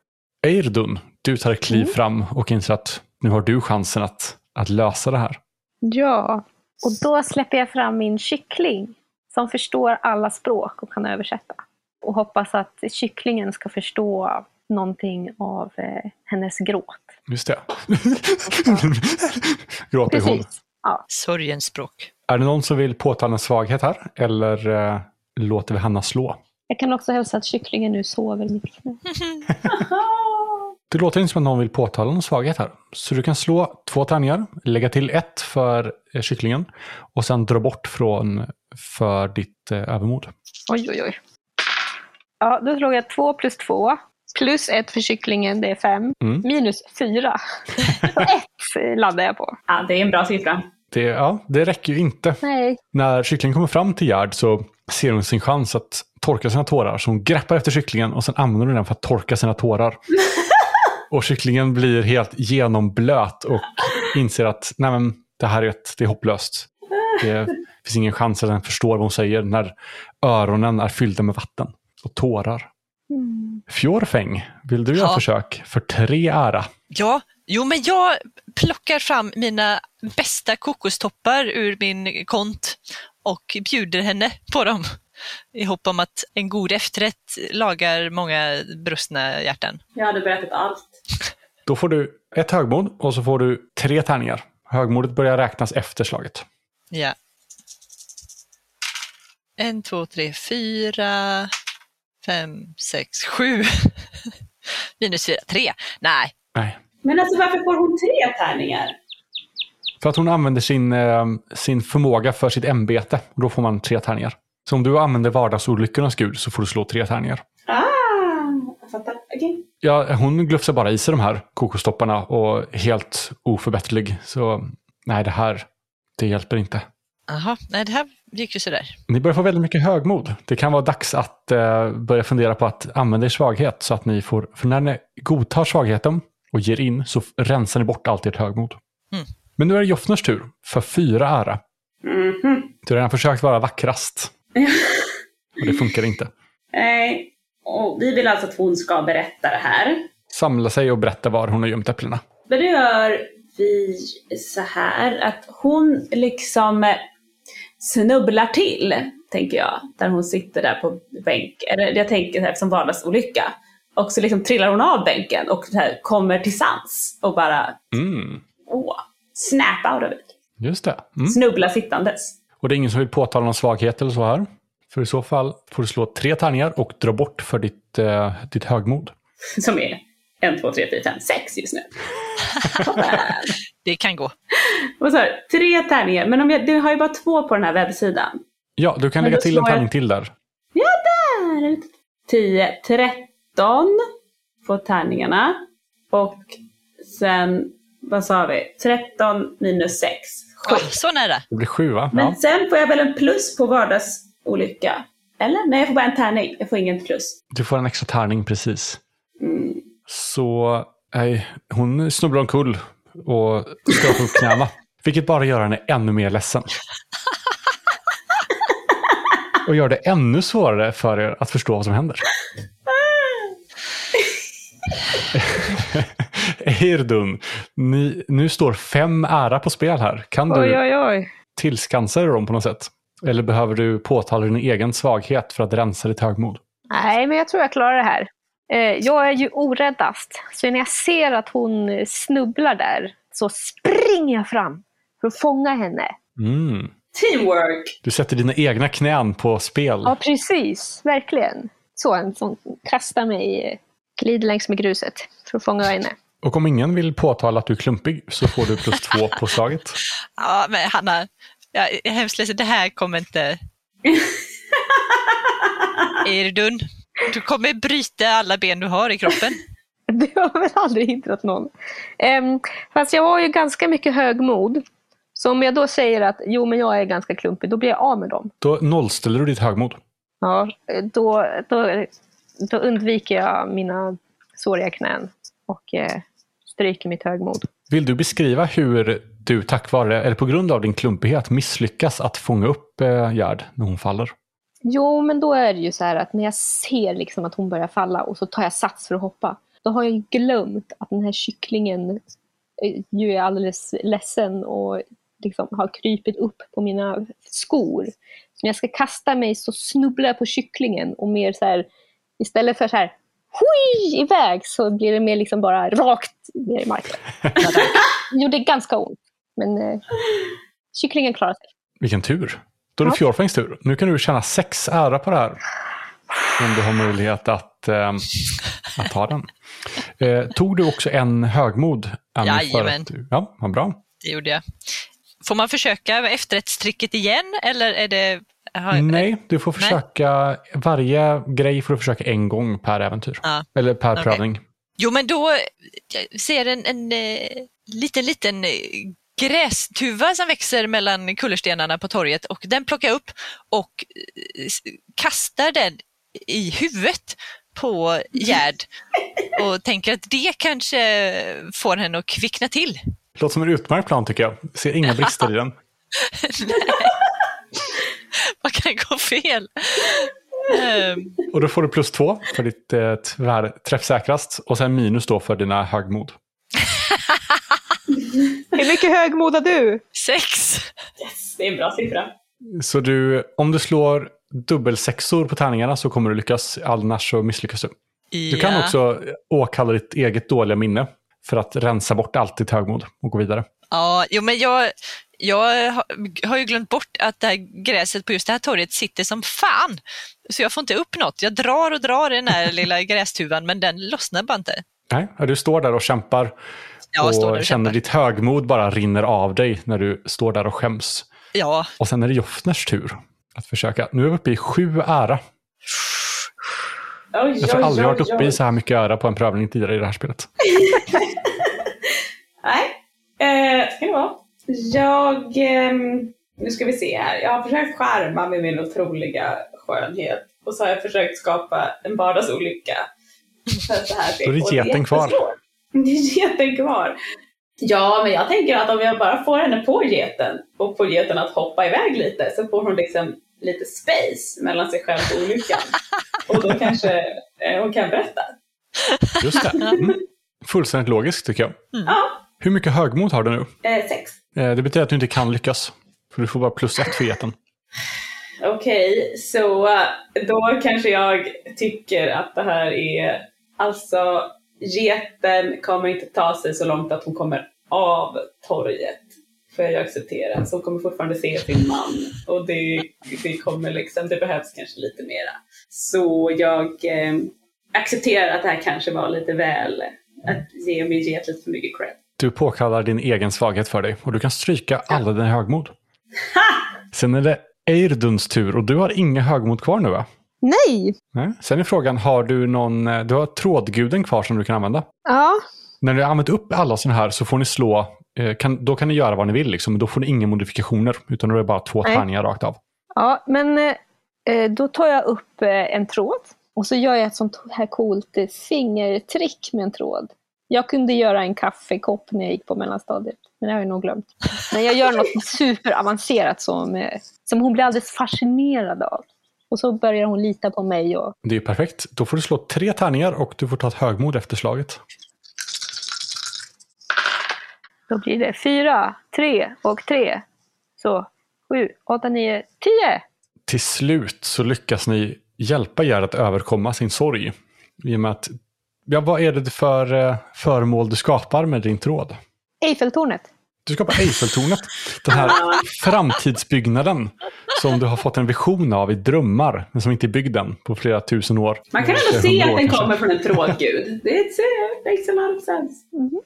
Eirdun, du tar ett kliv fram och inser att nu har du chansen att, att lösa det här. Ja, och då släpper jag fram min kyckling som förstår alla språk och kan översätta. Och hoppas att kycklingen ska förstå någonting av eh, hennes gråt. Just det. <laughs> Gråter hon. Precis. Ja. Sorgens språk. Är det någon som vill påtala en svaghet här? Eller eh, låter vi Hanna slå? Jag kan också hälsa att kycklingen nu sover i mitt knä. <laughs> Det låter inte som att någon vill påtala någon svaghet här. Så du kan slå två tärningar, lägga till ett för eh, kycklingen och sen dra bort från för ditt eh, övermod. Oj, oj, oj. Ja, då slog jag två plus två. Plus ett för kycklingen, det är fem. Mm. Minus fyra. Och ett laddar jag på. Ja, det är en bra siffra. Det, ja, det räcker ju inte. Nej. När kycklingen kommer fram till Gerd så ser hon sin chans att torka sina tårar. Så hon greppar efter kycklingen och sen använder hon den för att torka sina tårar. <laughs> och kycklingen blir helt genomblöt och inser att nej men, det här är, ett, det är hopplöst. Det finns ingen chans att den förstår vad hon säger när öronen är fyllda med vatten och tårar. Mm. Fjorfäng, vill du göra Ja. försök för tre ära? Ja, jo men jag plockar fram mina bästa kokostoppar ur min kont och bjuder henne på dem i hopp om att en god efterrätt lagar många brustna hjärtan. Jag hade berättat allt. <laughs> Då får du ett högmod och så får du tre tärningar. Högmodet börjar räknas efter slaget. Ja. En, två, tre, fyra, fem, sex, sju. <laughs> Minus fyra, tre. Nej, Nej. Men alltså varför får hon tre tärningar? För att hon använder sin, eh, sin förmåga för sitt ämbete. Då får man tre tärningar. Så om du använder vardagsolyckornas gud så får du slå tre tärningar. Ah, jag fattar. Okej. Ja, hon glufsar bara i sig de här kokostopparna och helt oförbätterlig. Så nej, det här, det hjälper inte. Jaha, nej det här gick ju sådär. Ni börjar få väldigt mycket högmod. Det kan vara dags att eh, börja fundera på att använda er svaghet så att ni får, för när ni godtar svagheten och ger in så rensar ni bort allt ert högmod. Mm. Men nu är det Joffners tur för fyra ära. Mhm. Du har redan försökt vara vackrast. Och det funkar inte. Nej. Och vi vill alltså att hon ska berätta det här. Samla sig och berätta var hon har gömt äpplena. Men då gör vi så här att hon liksom eh, snubblar till, tänker jag. Där hon sitter där på bänk. Eller jag tänker här, som vardagsolycka. Och så liksom trillar hon av bänken och här, kommer till sans och bara, Mm, åh, snap out of it. just det. Mm. Snubbla sittandes. Och det är ingen som vill påtala någon svaghet eller så här. För i så fall får du slå tre tärningar och dra bort för ditt, eh, ditt högmod. Som är en, två, tre, fyra, fem, sex just nu. <laughs> Det kan gå. Och så här, tre tärningar, men om jag, du har ju bara två på den här webbsidan. Ja, du kan Men lägga till en slår jag- tärning till där. Där! 10, 13 på tärningarna. Och sen, vad sa vi? 13 minus 6. Oh, så nära. Det blir sju va? Men Ja. sen får jag väl en plus på vardagsolycka? Eller? Nej, jag får bara en tärning. Jag får ingen plus. Du får en extra tärning precis. Mm. Så nej, hon snubblar omkull och skrapar upp knäna. Vilket bara gör henne ännu mer ledsen. Och gör det ännu svårare för er att förstå vad som händer. <laughs> Eirdun, ni, nu står fem ära på spel här. Kan du Oj, oj, oj. tillskansa dig dem på något sätt? Eller behöver du påtala din egen svaghet för att rensa ditt högmod? Nej, men jag tror jag klarar det här. Eh, Jag är ju oräddast, så när jag ser att hon snubblar där så springer jag fram för att fånga henne. Mm. Teamwork! Du sätter dina egna knän på spel. Ja, precis. Verkligen. Så en som kastar mig, eh, glider längs med gruset för att fånga henne. Och om ingen vill påtala att du är klumpig så får du plus två på slaget. <laughs> Ja, men Hanna, jag är hemskt ledsen, det här kommer inte... <laughs> Erdun, du kommer bryta alla ben du har i kroppen. <laughs> Det har väl aldrig hindrat någon. Um, fast jag har ju ganska mycket högmod. Så om jag då säger att jo, men jag är ganska klumpig, då blir jag av med dem. Då nollställer du ditt högmod. Ja, då, då, då undviker jag mina såriga knän och eh, stryker mitt högmod. Vill du beskriva hur du tack vare, eller på grund av din klumpighet, misslyckas att fånga upp eh, Gerd när hon faller? Jo, men då är det ju så här att när jag ser liksom att hon börjar falla och så tar jag sats för att hoppa, då har jag ju glömt att den här kycklingen eh, ju är alldeles ledsen och liksom har krypit upp på mina skor. Så när jag ska kasta mig så snubblar jag på kycklingen och mer så här, istället för så här hui, iväg så blir det mer liksom bara rakt ner i marken. <laughs> Det gjorde ganska ont, men eh, kycklingen klarade sig. Vilken tur. Då är det Ja. Fjorfangs tur. Nu kan du tjäna sex ära på det här. Om du har möjlighet att, eh, att ta den. Eh, tog du också en högmod? Annie, Jajamän. du- Ja, vad bra. Det gjorde jag. Får man försöka efterrättstricket igen eller är det... Har, Nej, du får försöka. Varje grej får du försöka en gång per äventyr. Ja. Eller per Okej. prövning. Jo, men då jag ser en, en eh, liten, liten eh, grästuva som växer mellan kullerstenarna på torget och den plockar jag upp och eh, kastar den i huvudet på Gerd och tänker att det kanske får henne att kvickna till. Låter som en utmärkt plan tycker jag. Ser inga brister i den. <laughs> Vad kan gå fel? Ehm, Och då får du plus två för ditt eh, tvär, träffsäkrast och sen minus då för dina högmod. <laughs> Hur mycket högmod har du? sex. Yes, det är en bra siffra. Så du, om du slår dubbelsexor på tärningarna så kommer du lyckas, annars så misslyckas du. Du kan Ja. också åkalla ditt eget dåliga minne för att rensa bort allt ditt högmod och gå vidare. Ja, jo, men jag, jag har, har ju glömt bort att det här gräset på just det här torget sitter som fan. Så jag får inte upp något. Jag drar och drar i den här lilla <laughs> grästuvan men den lossnar bara inte. Nej, du står där och kämpar Jag och, och känner ditt högmod bara rinner av dig när du står där och skäms. Ja, Och sen är det Joffners tur att försöka. Nu är vi uppe i sju ära. Oj, Jag har aldrig varit uppe i så här mycket ära på en prövning tidigare i det här spelet. <laughs> Nej, eh, ska det vara. Jag, ehm, nu ska vi se här. Jag har försökt skärma med min otroliga skönhet. Och så har jag försökt skapa en vardagsolycka. <laughs> För att det här ska Då är det geten kvar. <laughs> Det är geten kvar. Ja, men jag tänker att om jag bara får henne på geten och får geten att hoppa iväg lite så får hon liksom lite space mellan sig själv och olyckan. <laughs> Och då kanske eh, hon kan berätta. Just det. Mm. <laughs> Fullständigt logiskt tycker jag. Ja, Hur mycket högmod har du nu? eh, sex. Eh, Det betyder att du inte kan lyckas. För du får bara plus ett för geten. Okej, så eh, då kanske jag tycker att det här är, alltså geten kommer inte ta sig så långt att hon kommer av torget. Får jag acceptera. Så hon kommer fortfarande se sin man och det, det kommer liksom, det behövs kanske lite mera. Så jag eh, accepterar att det här kanske var lite väl, att ge min get lite för mycket cred. Du påkallar din egen svaghet för dig och du kan stryka alla dina högmod. Sen är det Eirduns tur och du har inga högmod kvar nu va? Nej! Nej. Sen är frågan, har du någon, eh, du har trådguden kvar som du kan använda? Ja, När ni har använt upp alla sådana här så får ni slå, eh, kan, då kan ni göra vad ni vill liksom, men då får ni inga modifikationer utan då är det bara två tärningar rakt av. ja men eh, då tar jag upp en tråd och så gör jag ett sånt här coolt fingertrick med en tråd. Jag kunde göra en kaffekopp när jag gick på mellanstadiet, men det har jag nog glömt. Men jag gör något <laughs> superavancerat som, som hon blir alldeles fascinerad av. Och så börjar hon lita på mig och Det är ju perfekt. Då får du slå tre tärningar och du får ta ett högmod efter slaget. Då blir det fyra, tre och tre. Så sju, åtta, nio, tio! Till slut så lyckas ni hjälpa Gerd att överkomma sin sorg. I och med att, ja, vad är det för eh, föremål du skapar med din tråd? Eiffeltornet. Du skapar Eiffeltornet. Den här framtidsbyggnaden som du har fått en vision av i drömmar, men som inte är byggd än på flera tusen år. Man kan ändå se hundra att den kommer från en trådgud. Det makes a lot of sense.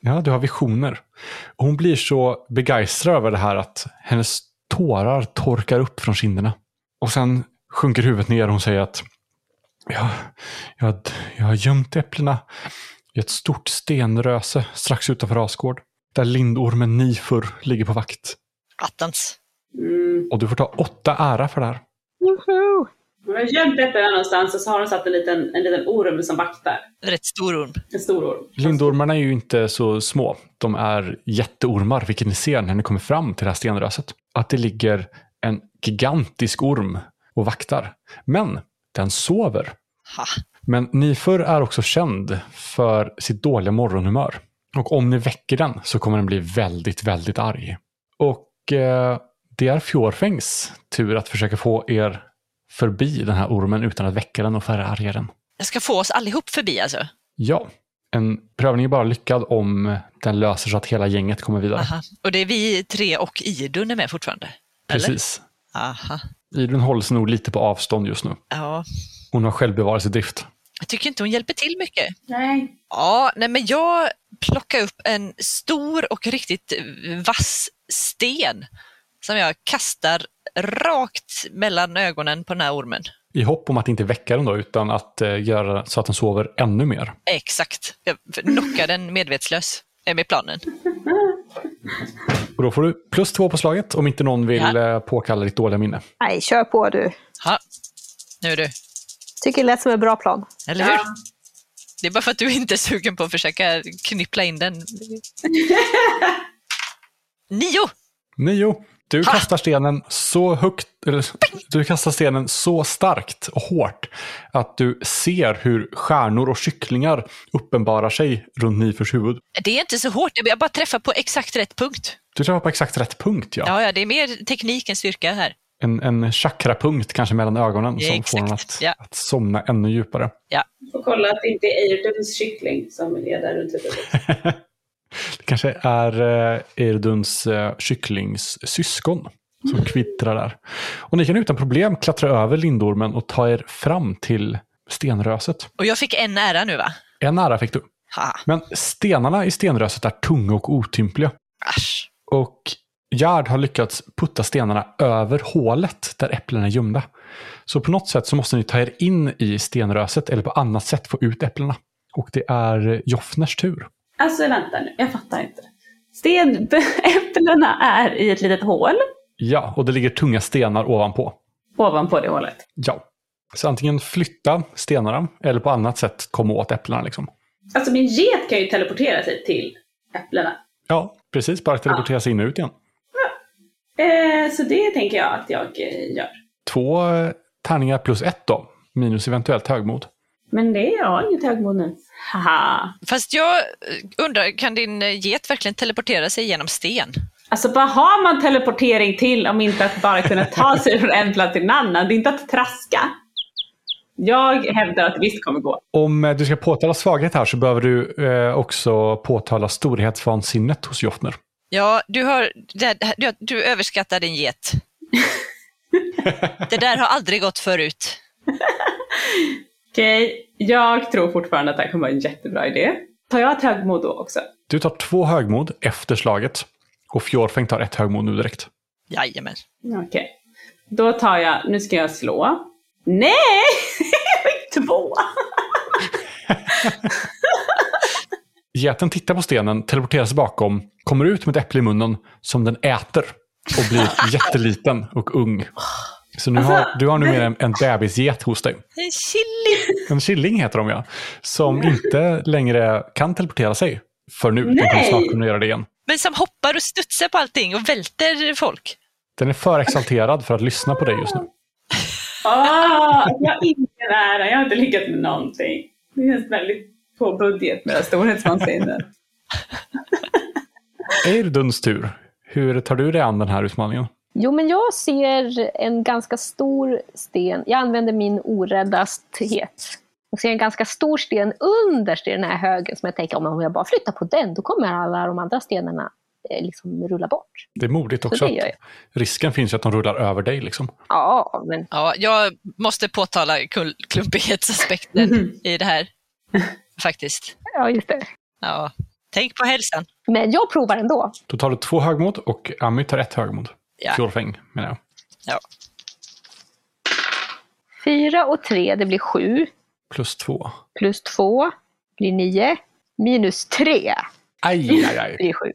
Ja, du har visioner. Och hon blir så begeistrad över det här att hennes tårar torkar upp från kinderna. Och sen sjunker huvudet ner och hon säger att jag, jag, jag har gömt äpplena i ett stort stenröse strax utanför Asgård. Där lindormen Nifur ligger på vakt. Attans. Mm. Och du får ta åtta ära för det här. Woho! Hon har gömt äpplena någonstans och så har hon satt en liten, en liten orm som vaktar. Rätt stor orm. En stor orm. Lindormarna är ju inte så små. De är jätteormar, vilket ni ser när ni kommer fram till det här stenröset. Att det ligger en gigantisk orm och vaktar. Men den sover. Ha. Men Nifur är också känd för sitt dåliga morgonhumör. Och om ni väcker den så kommer den bli väldigt, väldigt arg. Och eh, det är Fjorfängs tur att försöka få er förbi den här ormen utan att väcka den och förarga den. Jag ska få oss allihop förbi alltså? Ja, en prövning är bara lyckad om den löser så att hela gänget kommer vidare. Aha. Och det är vi tre och Idun är med fortfarande? Eller? Precis. Aha. Idun håller sig nog lite på avstånd just nu. Ja. Hon har självbevarelsedrift. Jag tycker inte hon hjälper till mycket. Nej. Ja, nej men jag plockar upp en stor och riktigt vass sten som jag kastar rakt mellan ögonen på den här ormen. I hopp om att inte väcka den då, utan att eh, göra så att den sover ännu mer. Exakt. Jag knockar den medvetslös, är med planen. Och då får du plus två på slaget om inte någon vill Ja. eh, påkalla ditt dåliga minne. Nej, kör på du. Ha. Nu du, Tycker det lät som en bra plan. eller hur? Ja. Det är bara för att du inte är sugen på att försöka knyppla in den. <laughs> Nio! Nio. Du Ha! kastar stenen så högt, eller du kastar stenen så starkt och hårt att du ser hur stjärnor och kycklingar uppenbarar sig runt Nifers huvud. Det är inte så hårt, jag bara träffar på exakt rätt punkt. Du träffar på exakt rätt punkt, ja. Ja, ja, det är mer teknik än styrka här. En, en chakrapunkt kanske mellan ögonen Ja, som får den exakt, att, ja. att somna ännu djupare. Får kolla att det inte är Eirduns kyckling som är där runt huvudet. <laughs> Det kanske är eh, Erduns eh, kycklings syskon som kvittrar där. Och ni kan utan problem klättra över lindormen och ta er fram till stenröset. Och jag fick en ära nu va? En ära fick du. Ha, Men stenarna i stenröset är tunga och otympliga. asch. Och Gerd har lyckats putta stenarna över hålet där äpplena är gömda. Så på något sätt så måste ni ta er in i stenröset eller på annat sätt få ut äpplena. Och det är Joffners tur. Alltså vänta nu, jag fattar inte. Stenäpplena <laughs> är i ett litet hål Ja, och det ligger tunga stenar ovanpå. ovanpå det hålet. Ja. Så antingen flytta stenarna eller på annat sätt komma åt äpplena. Liksom. Alltså min get kan ju teleportera sig till äpplena. Ja, precis. Bara teleportera sig in och ut igen. Eh, så det tänker jag att jag eh, gör. Två eh, tärningar plus ett då. Minus eventuellt högmod. Men det jag har inget högmod nu. Haha. Fast jag undrar, kan din get verkligen teleportera sig genom sten? Alltså vad har man teleportering till om inte att bara kunna ta <laughs> sig från en plats till en annan? Det är inte att traska. Jag hävdar att det visst kommer gå. Om du ska påtala svaghet här så behöver du eh, också påtala storhetsvansinnet hos Joffner. Ja, du, har, du, du överskattar din get. Det där har aldrig gått förut. Okej, jag tror fortfarande att det här kommer vara en jättebra idé. Tar jag ett högmod då också? Du tar två högmod efter slaget. Och Fjorfäng tar ett högmod nu direkt. Jajamän. Okej. Då tar jag, nu ska jag slå. Nej! <laughs> Jag fick två! <laughs> Geten tittar på stenen, teleporterar sig bakom, kommer ut med ett äpple i munnen som den äter och blir <laughs> jätteliten och ung. Så nu Alltså, har, du har numera en, en bebisget hos dig. En killing! En killing heter de ja. Som inte längre kan teleportera sig. För nu. Den kommer Nej. snart kunna göra det igen. Men som hoppar och studsar på allting och välter folk. Den är för exalterad för att lyssna på dig just nu. Ah, jag har ingen ära, jag har inte lyckats med någonting. Det känns väldigt på budget med det här storhetsvansinnet. <laughs> Eirduns tur. Hur tar du dig an den här utmaningen? Jo, men jag ser en ganska stor sten. Jag använder min oräddasthet. Och ser en ganska stor sten under den här högen som jag tänker om jag bara flyttar på den, då kommer alla de andra stenarna eh, liksom rulla bort. Det är modigt Så också. det att jag. Risken finns ju att de rullar över dig. Liksom. Ja, men Ja, jag måste påtala klumpighetsaspekten i det här. <laughs> Faktiskt. ja, just det. Ja. Tänk på hälsan. Men jag provar ändå. Då tar du två högmod och Ami tar ett högmod. Ja. Fjorfäng menar jag. Ja. Fyra och tre, det blir sju. Plus två. Plus två blir nio. Minus tre Aj, aj, aj. <laughs> blir sju.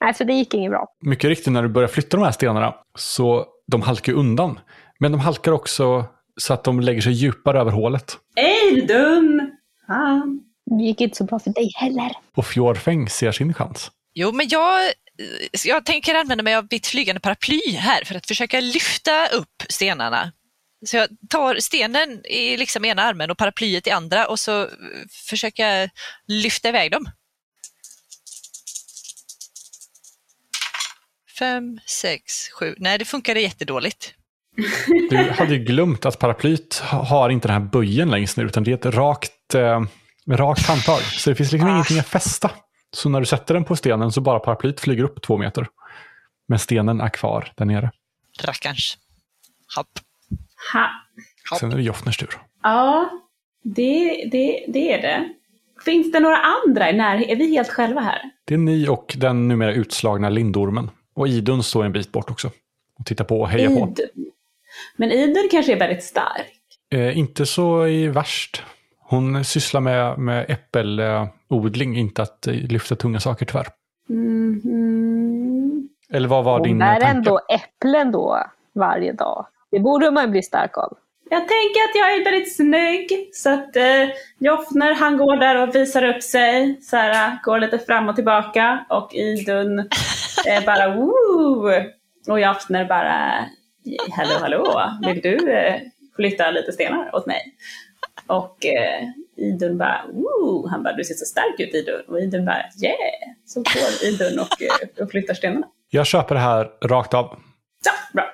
Alltså det gick inget bra. Mycket riktigt, när du börjar flytta de här stenarna så de halkar undan. Men de halkar också så att de lägger sig djupare över hålet. Eildun! Fan. Det gick inte så bra för dig heller. Och Fjorfäng ser sin chans. Jo, men jag, jag tänker använda mig av mitt flygande paraply här för att försöka lyfta upp stenarna. Så jag tar stenen i liksom ena armen och paraplyet i andra och så försöker jag lyfta iväg dem. fem, sex, sju. Nej, det funkade jättedåligt. Du hade ju glömt att paraplyt har inte den här böjen längst ner, utan det är ett rakt, eh, rakt handtag. Så det finns liksom Ah. ingenting att fästa. Så när du sätter den på stenen så bara paraplyt flyger upp två meter. Men stenen är kvar där nere. Rackarns. Hopp. Ha. Hopp. Sen är det Joffners tur. Ja, det, det, det är det. Finns det några andra i närheten? Är vi helt själva här? Det är ni och den numera utslagna lindormen. Och Idun står en bit bort också. Och tittar på och hejar på. Idun. Men Idun kanske är väldigt stark. Eh, inte så i värst. Hon sysslar med, med äppelodling, inte att lyfta tunga saker tyvärr. Mhm. Eller vad var Hon din bär tanke? ändå äpplen då varje dag. Det borde man bli stark av. Jag tänker att jag är väldigt snygg. Så att eh, Joffner han går där och visar upp sig. Så här, går lite fram och tillbaka. Och Idun eh, bara woo! Och Joffner bara hallå hallå, vill du eh, flytta lite stenar åt mig? Och eh, Idun bara woo! Han bara du ser så stark ut Idun. Och Idun bara yeah! Så går Idun och, eh, och flyttar stenarna. Jag köper det här rakt av. Så, bra.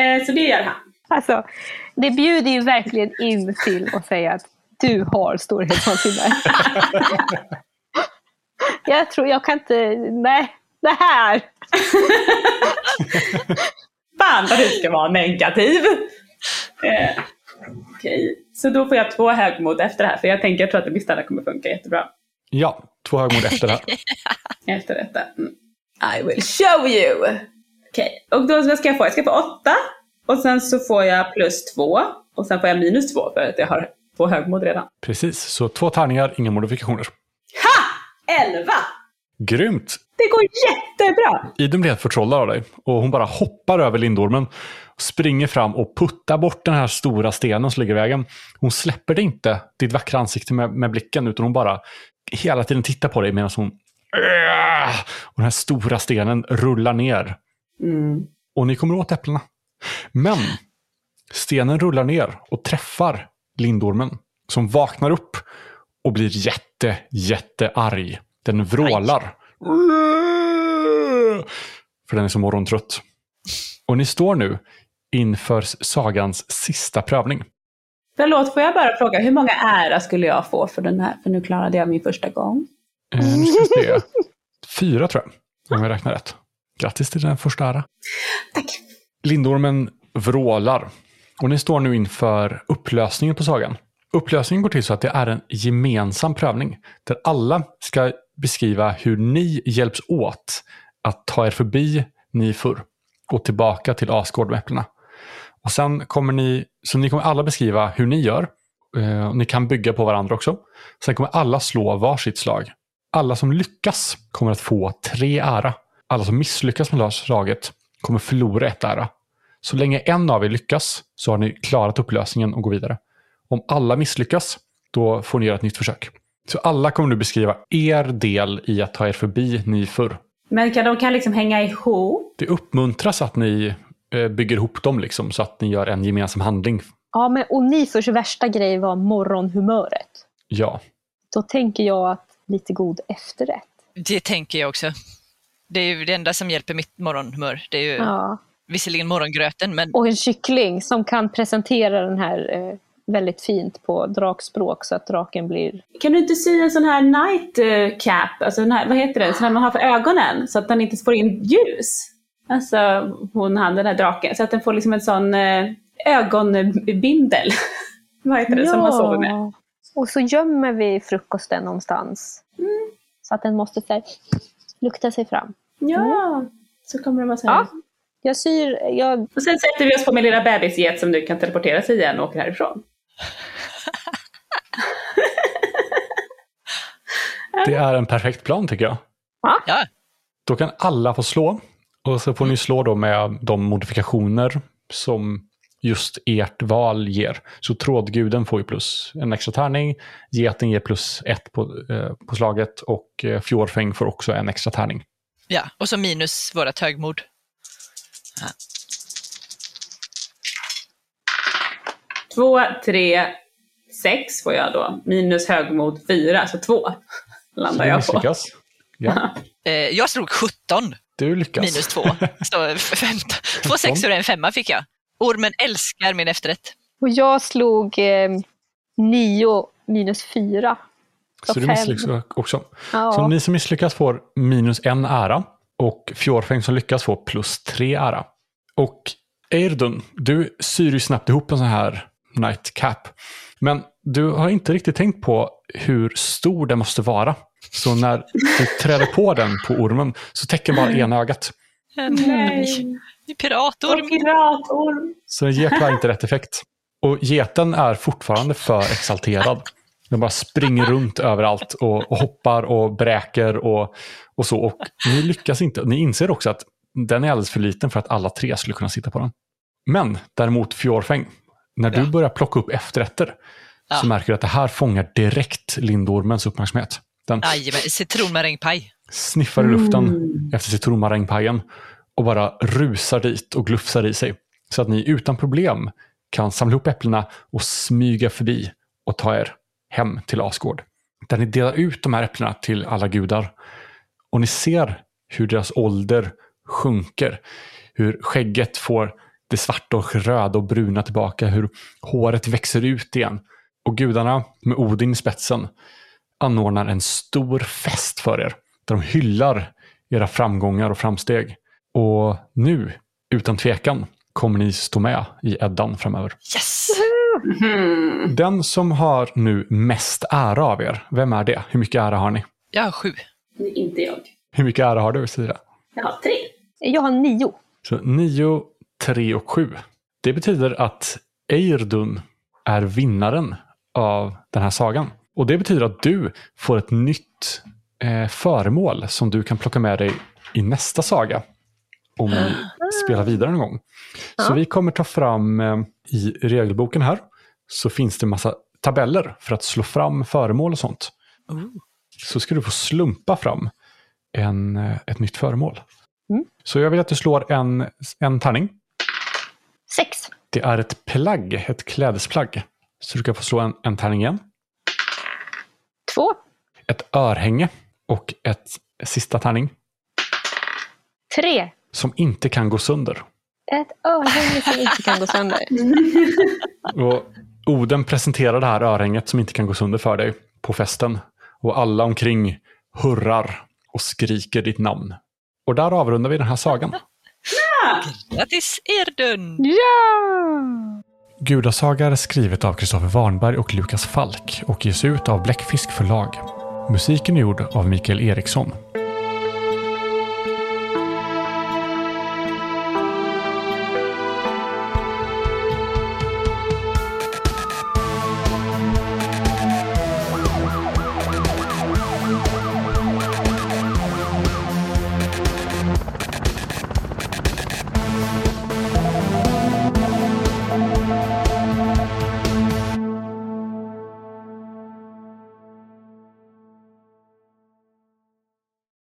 Eh, så det gör han. Alltså, det bjuder ju verkligen in till att säga att du har storhetsvansinne. <laughs> jag tror jag kan inte, nej, det här. Fan vad du ska vara negativ! Eh, Okej, så då får jag två högmod efter det här, för jag tänker jag tror att det bistanda kommer funka jättebra Ja, två högmod efter det här. <laughs> efter detta. Mm. I will show you! Okej, och då vad ska jag få? Jag ska få åtta, och sen så får jag plus två, och sen får jag minus två för att jag har två högmod redan. Precis, så två tärningar, inga modifikationer. Ha! Elva! Grymt! Det går jättebra! Idun blir helt förtrollad av dig och hon bara hoppar över lindormen, springer fram och puttar bort den här stora stenen som ligger i vägen. Hon släpper det inte, ditt vackra ansikte med, med blicken, utan hon bara hela tiden tittar på dig medan hon... Och den här stora stenen rullar ner. Mm. Och ni kommer åt äpplena. Men stenen rullar ner och träffar lindormen som vaknar upp och blir jätte, jättearg. Den vrålar. För den är så morgontrött. Och ni står nu inför sagans sista prövning. Förlåt, får jag bara fråga, hur många ära skulle jag få för den här? För nu klarade jag min första gång. Eh, nu ska vi se. Fyra tror jag, om jag räknar rätt. Grattis till den första ära. Tack! Lindormen vrålar. Och ni står nu inför upplösningen på sagan. Upplösningen går till så att det är en gemensam prövning. Där alla ska beskriva hur ni hjälps åt att ta er förbi Nifur och tillbaka till Asgård med äpplena. Och sen kommer ni, så ni kommer alla beskriva hur ni gör. Eh, ni kan bygga på varandra också. Sen kommer alla slå varsitt slag. Alla som lyckas kommer att få tre ära. Alla som misslyckas med slaget kommer förlora ett ära. Så länge en av er lyckas så har ni klarat upplösningen och går vidare. Om alla misslyckas, då får ni göra ett nytt försök. Så alla kommer nu beskriva er del i att ta er förbi Nifur. Men kan de kan liksom hänga ihop? Det uppmuntras att ni bygger ihop dem liksom, så att ni gör en gemensam handling. Ja, men Onifurs värsta grej var morgonhumöret. Ja, Då tänker jag att lite god efterrätt. Det tänker jag också. Det är ju det enda som hjälper mitt morgonhumör. Det är ju Ja. visserligen morgongröten, men Och en kyckling som kan presentera den här eh, väldigt fint på drakspråk så att draken blir... Kan du inte sy en sån här night eh, cap, alltså den här, vad heter det, sån här man har för ögonen, så att den inte får in ljus? Alltså hon, han, den här draken, så att den får liksom en sån eh, ögonbindel. <laughs> vad heter det, som man sover med. Och så gömmer vi frukosten någonstans. Så att den måste så här, lukta sig fram. Ja, så kommer de att säga. Ja. Jag syr, jag, Och sen sätter vi oss på min lilla bebisget som nu kan teleportera sig igen och åker härifrån. det är en perfekt plan tycker jag. ja, Då kan alla få slå. Och så får ni slå då med de modifikationer som just ert val ger. Så trådguden får ju plus en extra tärning, geten ger plus ett på, eh, på slaget och eh, får också en extra tärning. ja. Och så minus vårat högmod. Två, tre, sex får jag då. Minus högmod fyra, så två Så landar det jag på. Ja. <laughs> Eh, jag slog 17. Du lyckas. minus två. Så f- femton. <laughs> Två sexor och en femma fick jag. Ormen älskar min efterrätt. Och jag slog eh, nio minus fyra. Så du fem. misslyckas också. Ja. Så ni som misslyckas får minus en ära och Fjordfäng som lyckas får plus tre ära. Och Eirdun, du syr ju snabbt ihop en sån här nightcap. Men du har inte riktigt tänkt på hur stor den måste vara. Så när du träder på den på ormen så täcker bara ena ögat. Nej. Piratorm. Piratorm. Så den ger tyvärr inte rätt effekt. Och geten är fortfarande för exalterad. Den bara springer runt överallt och, och hoppar och bräker och, och så. Och ni lyckas inte. Ni inser också att den är alldeles för liten för att alla tre skulle kunna sitta på den. Men däremot Fjorfäng, när du Ja. börjar plocka upp efterrätter Ja. så märker du att det här fångar direkt lindormens uppmärksamhet. Den Jajamän, citronmarängpaj. sniffar i luften Mm. efter citronmarängpajen och bara rusar dit och glufsar i sig. Så att ni utan problem kan samla ihop äpplena och smyga förbi och ta er hem till Asgård. Där ni delar ut de här äpplena till alla gudar. Och ni ser hur deras ålder sjunker. Hur skägget får det svarta och röda och bruna tillbaka. Hur håret växer ut igen. Och gudarna med Odin i spetsen anordnar en stor fest för er. Där de hyllar era framgångar och framsteg. Och nu, utan tvekan, kommer ni stå med i Eddan framöver. Yes! Mhm. Den som har nu mest ära av er, vem är det? Hur mycket ära har ni? Jag har sju. Det är inte jag. Hur mycket ära har du, Sira? Jag har tre. Jag har nio. Så 9, 3 och 7. Det betyder att Eirdun är vinnaren av den här sagan. Och det betyder att du får ett nytt eh, föremål som du kan plocka med dig i nästa saga. Om ni spelar vidare någon gång. Så Ja. vi kommer ta fram eh, i regelboken här så finns det massa tabeller för att slå fram föremål och sånt. Oh. Så ska du få slumpa fram en, eh, ett nytt föremål. Mm. Så jag vill att du slår en, en tärning. Sex. Det är ett plagg, ett klädesplagg. Så du kan få slå en, en tärning igen. Två. Ett örhänge och ett sista tärning Tre. som inte kan gå sönder. Ett örhänge som inte kan gå sönder. <laughs> Och Oden presenterar det här örhänget som inte kan gå sönder för dig på festen. Och alla omkring hurrar och skriker ditt namn. Och där avrundar vi den här sagan. Grattis Erdun! Ja! Gudasaga är skrivet av Kristoffer Warnberg och Lukas Falk och ges ut av Bläckfisk förlag. Musiken är gjord av Mikael Eriksson.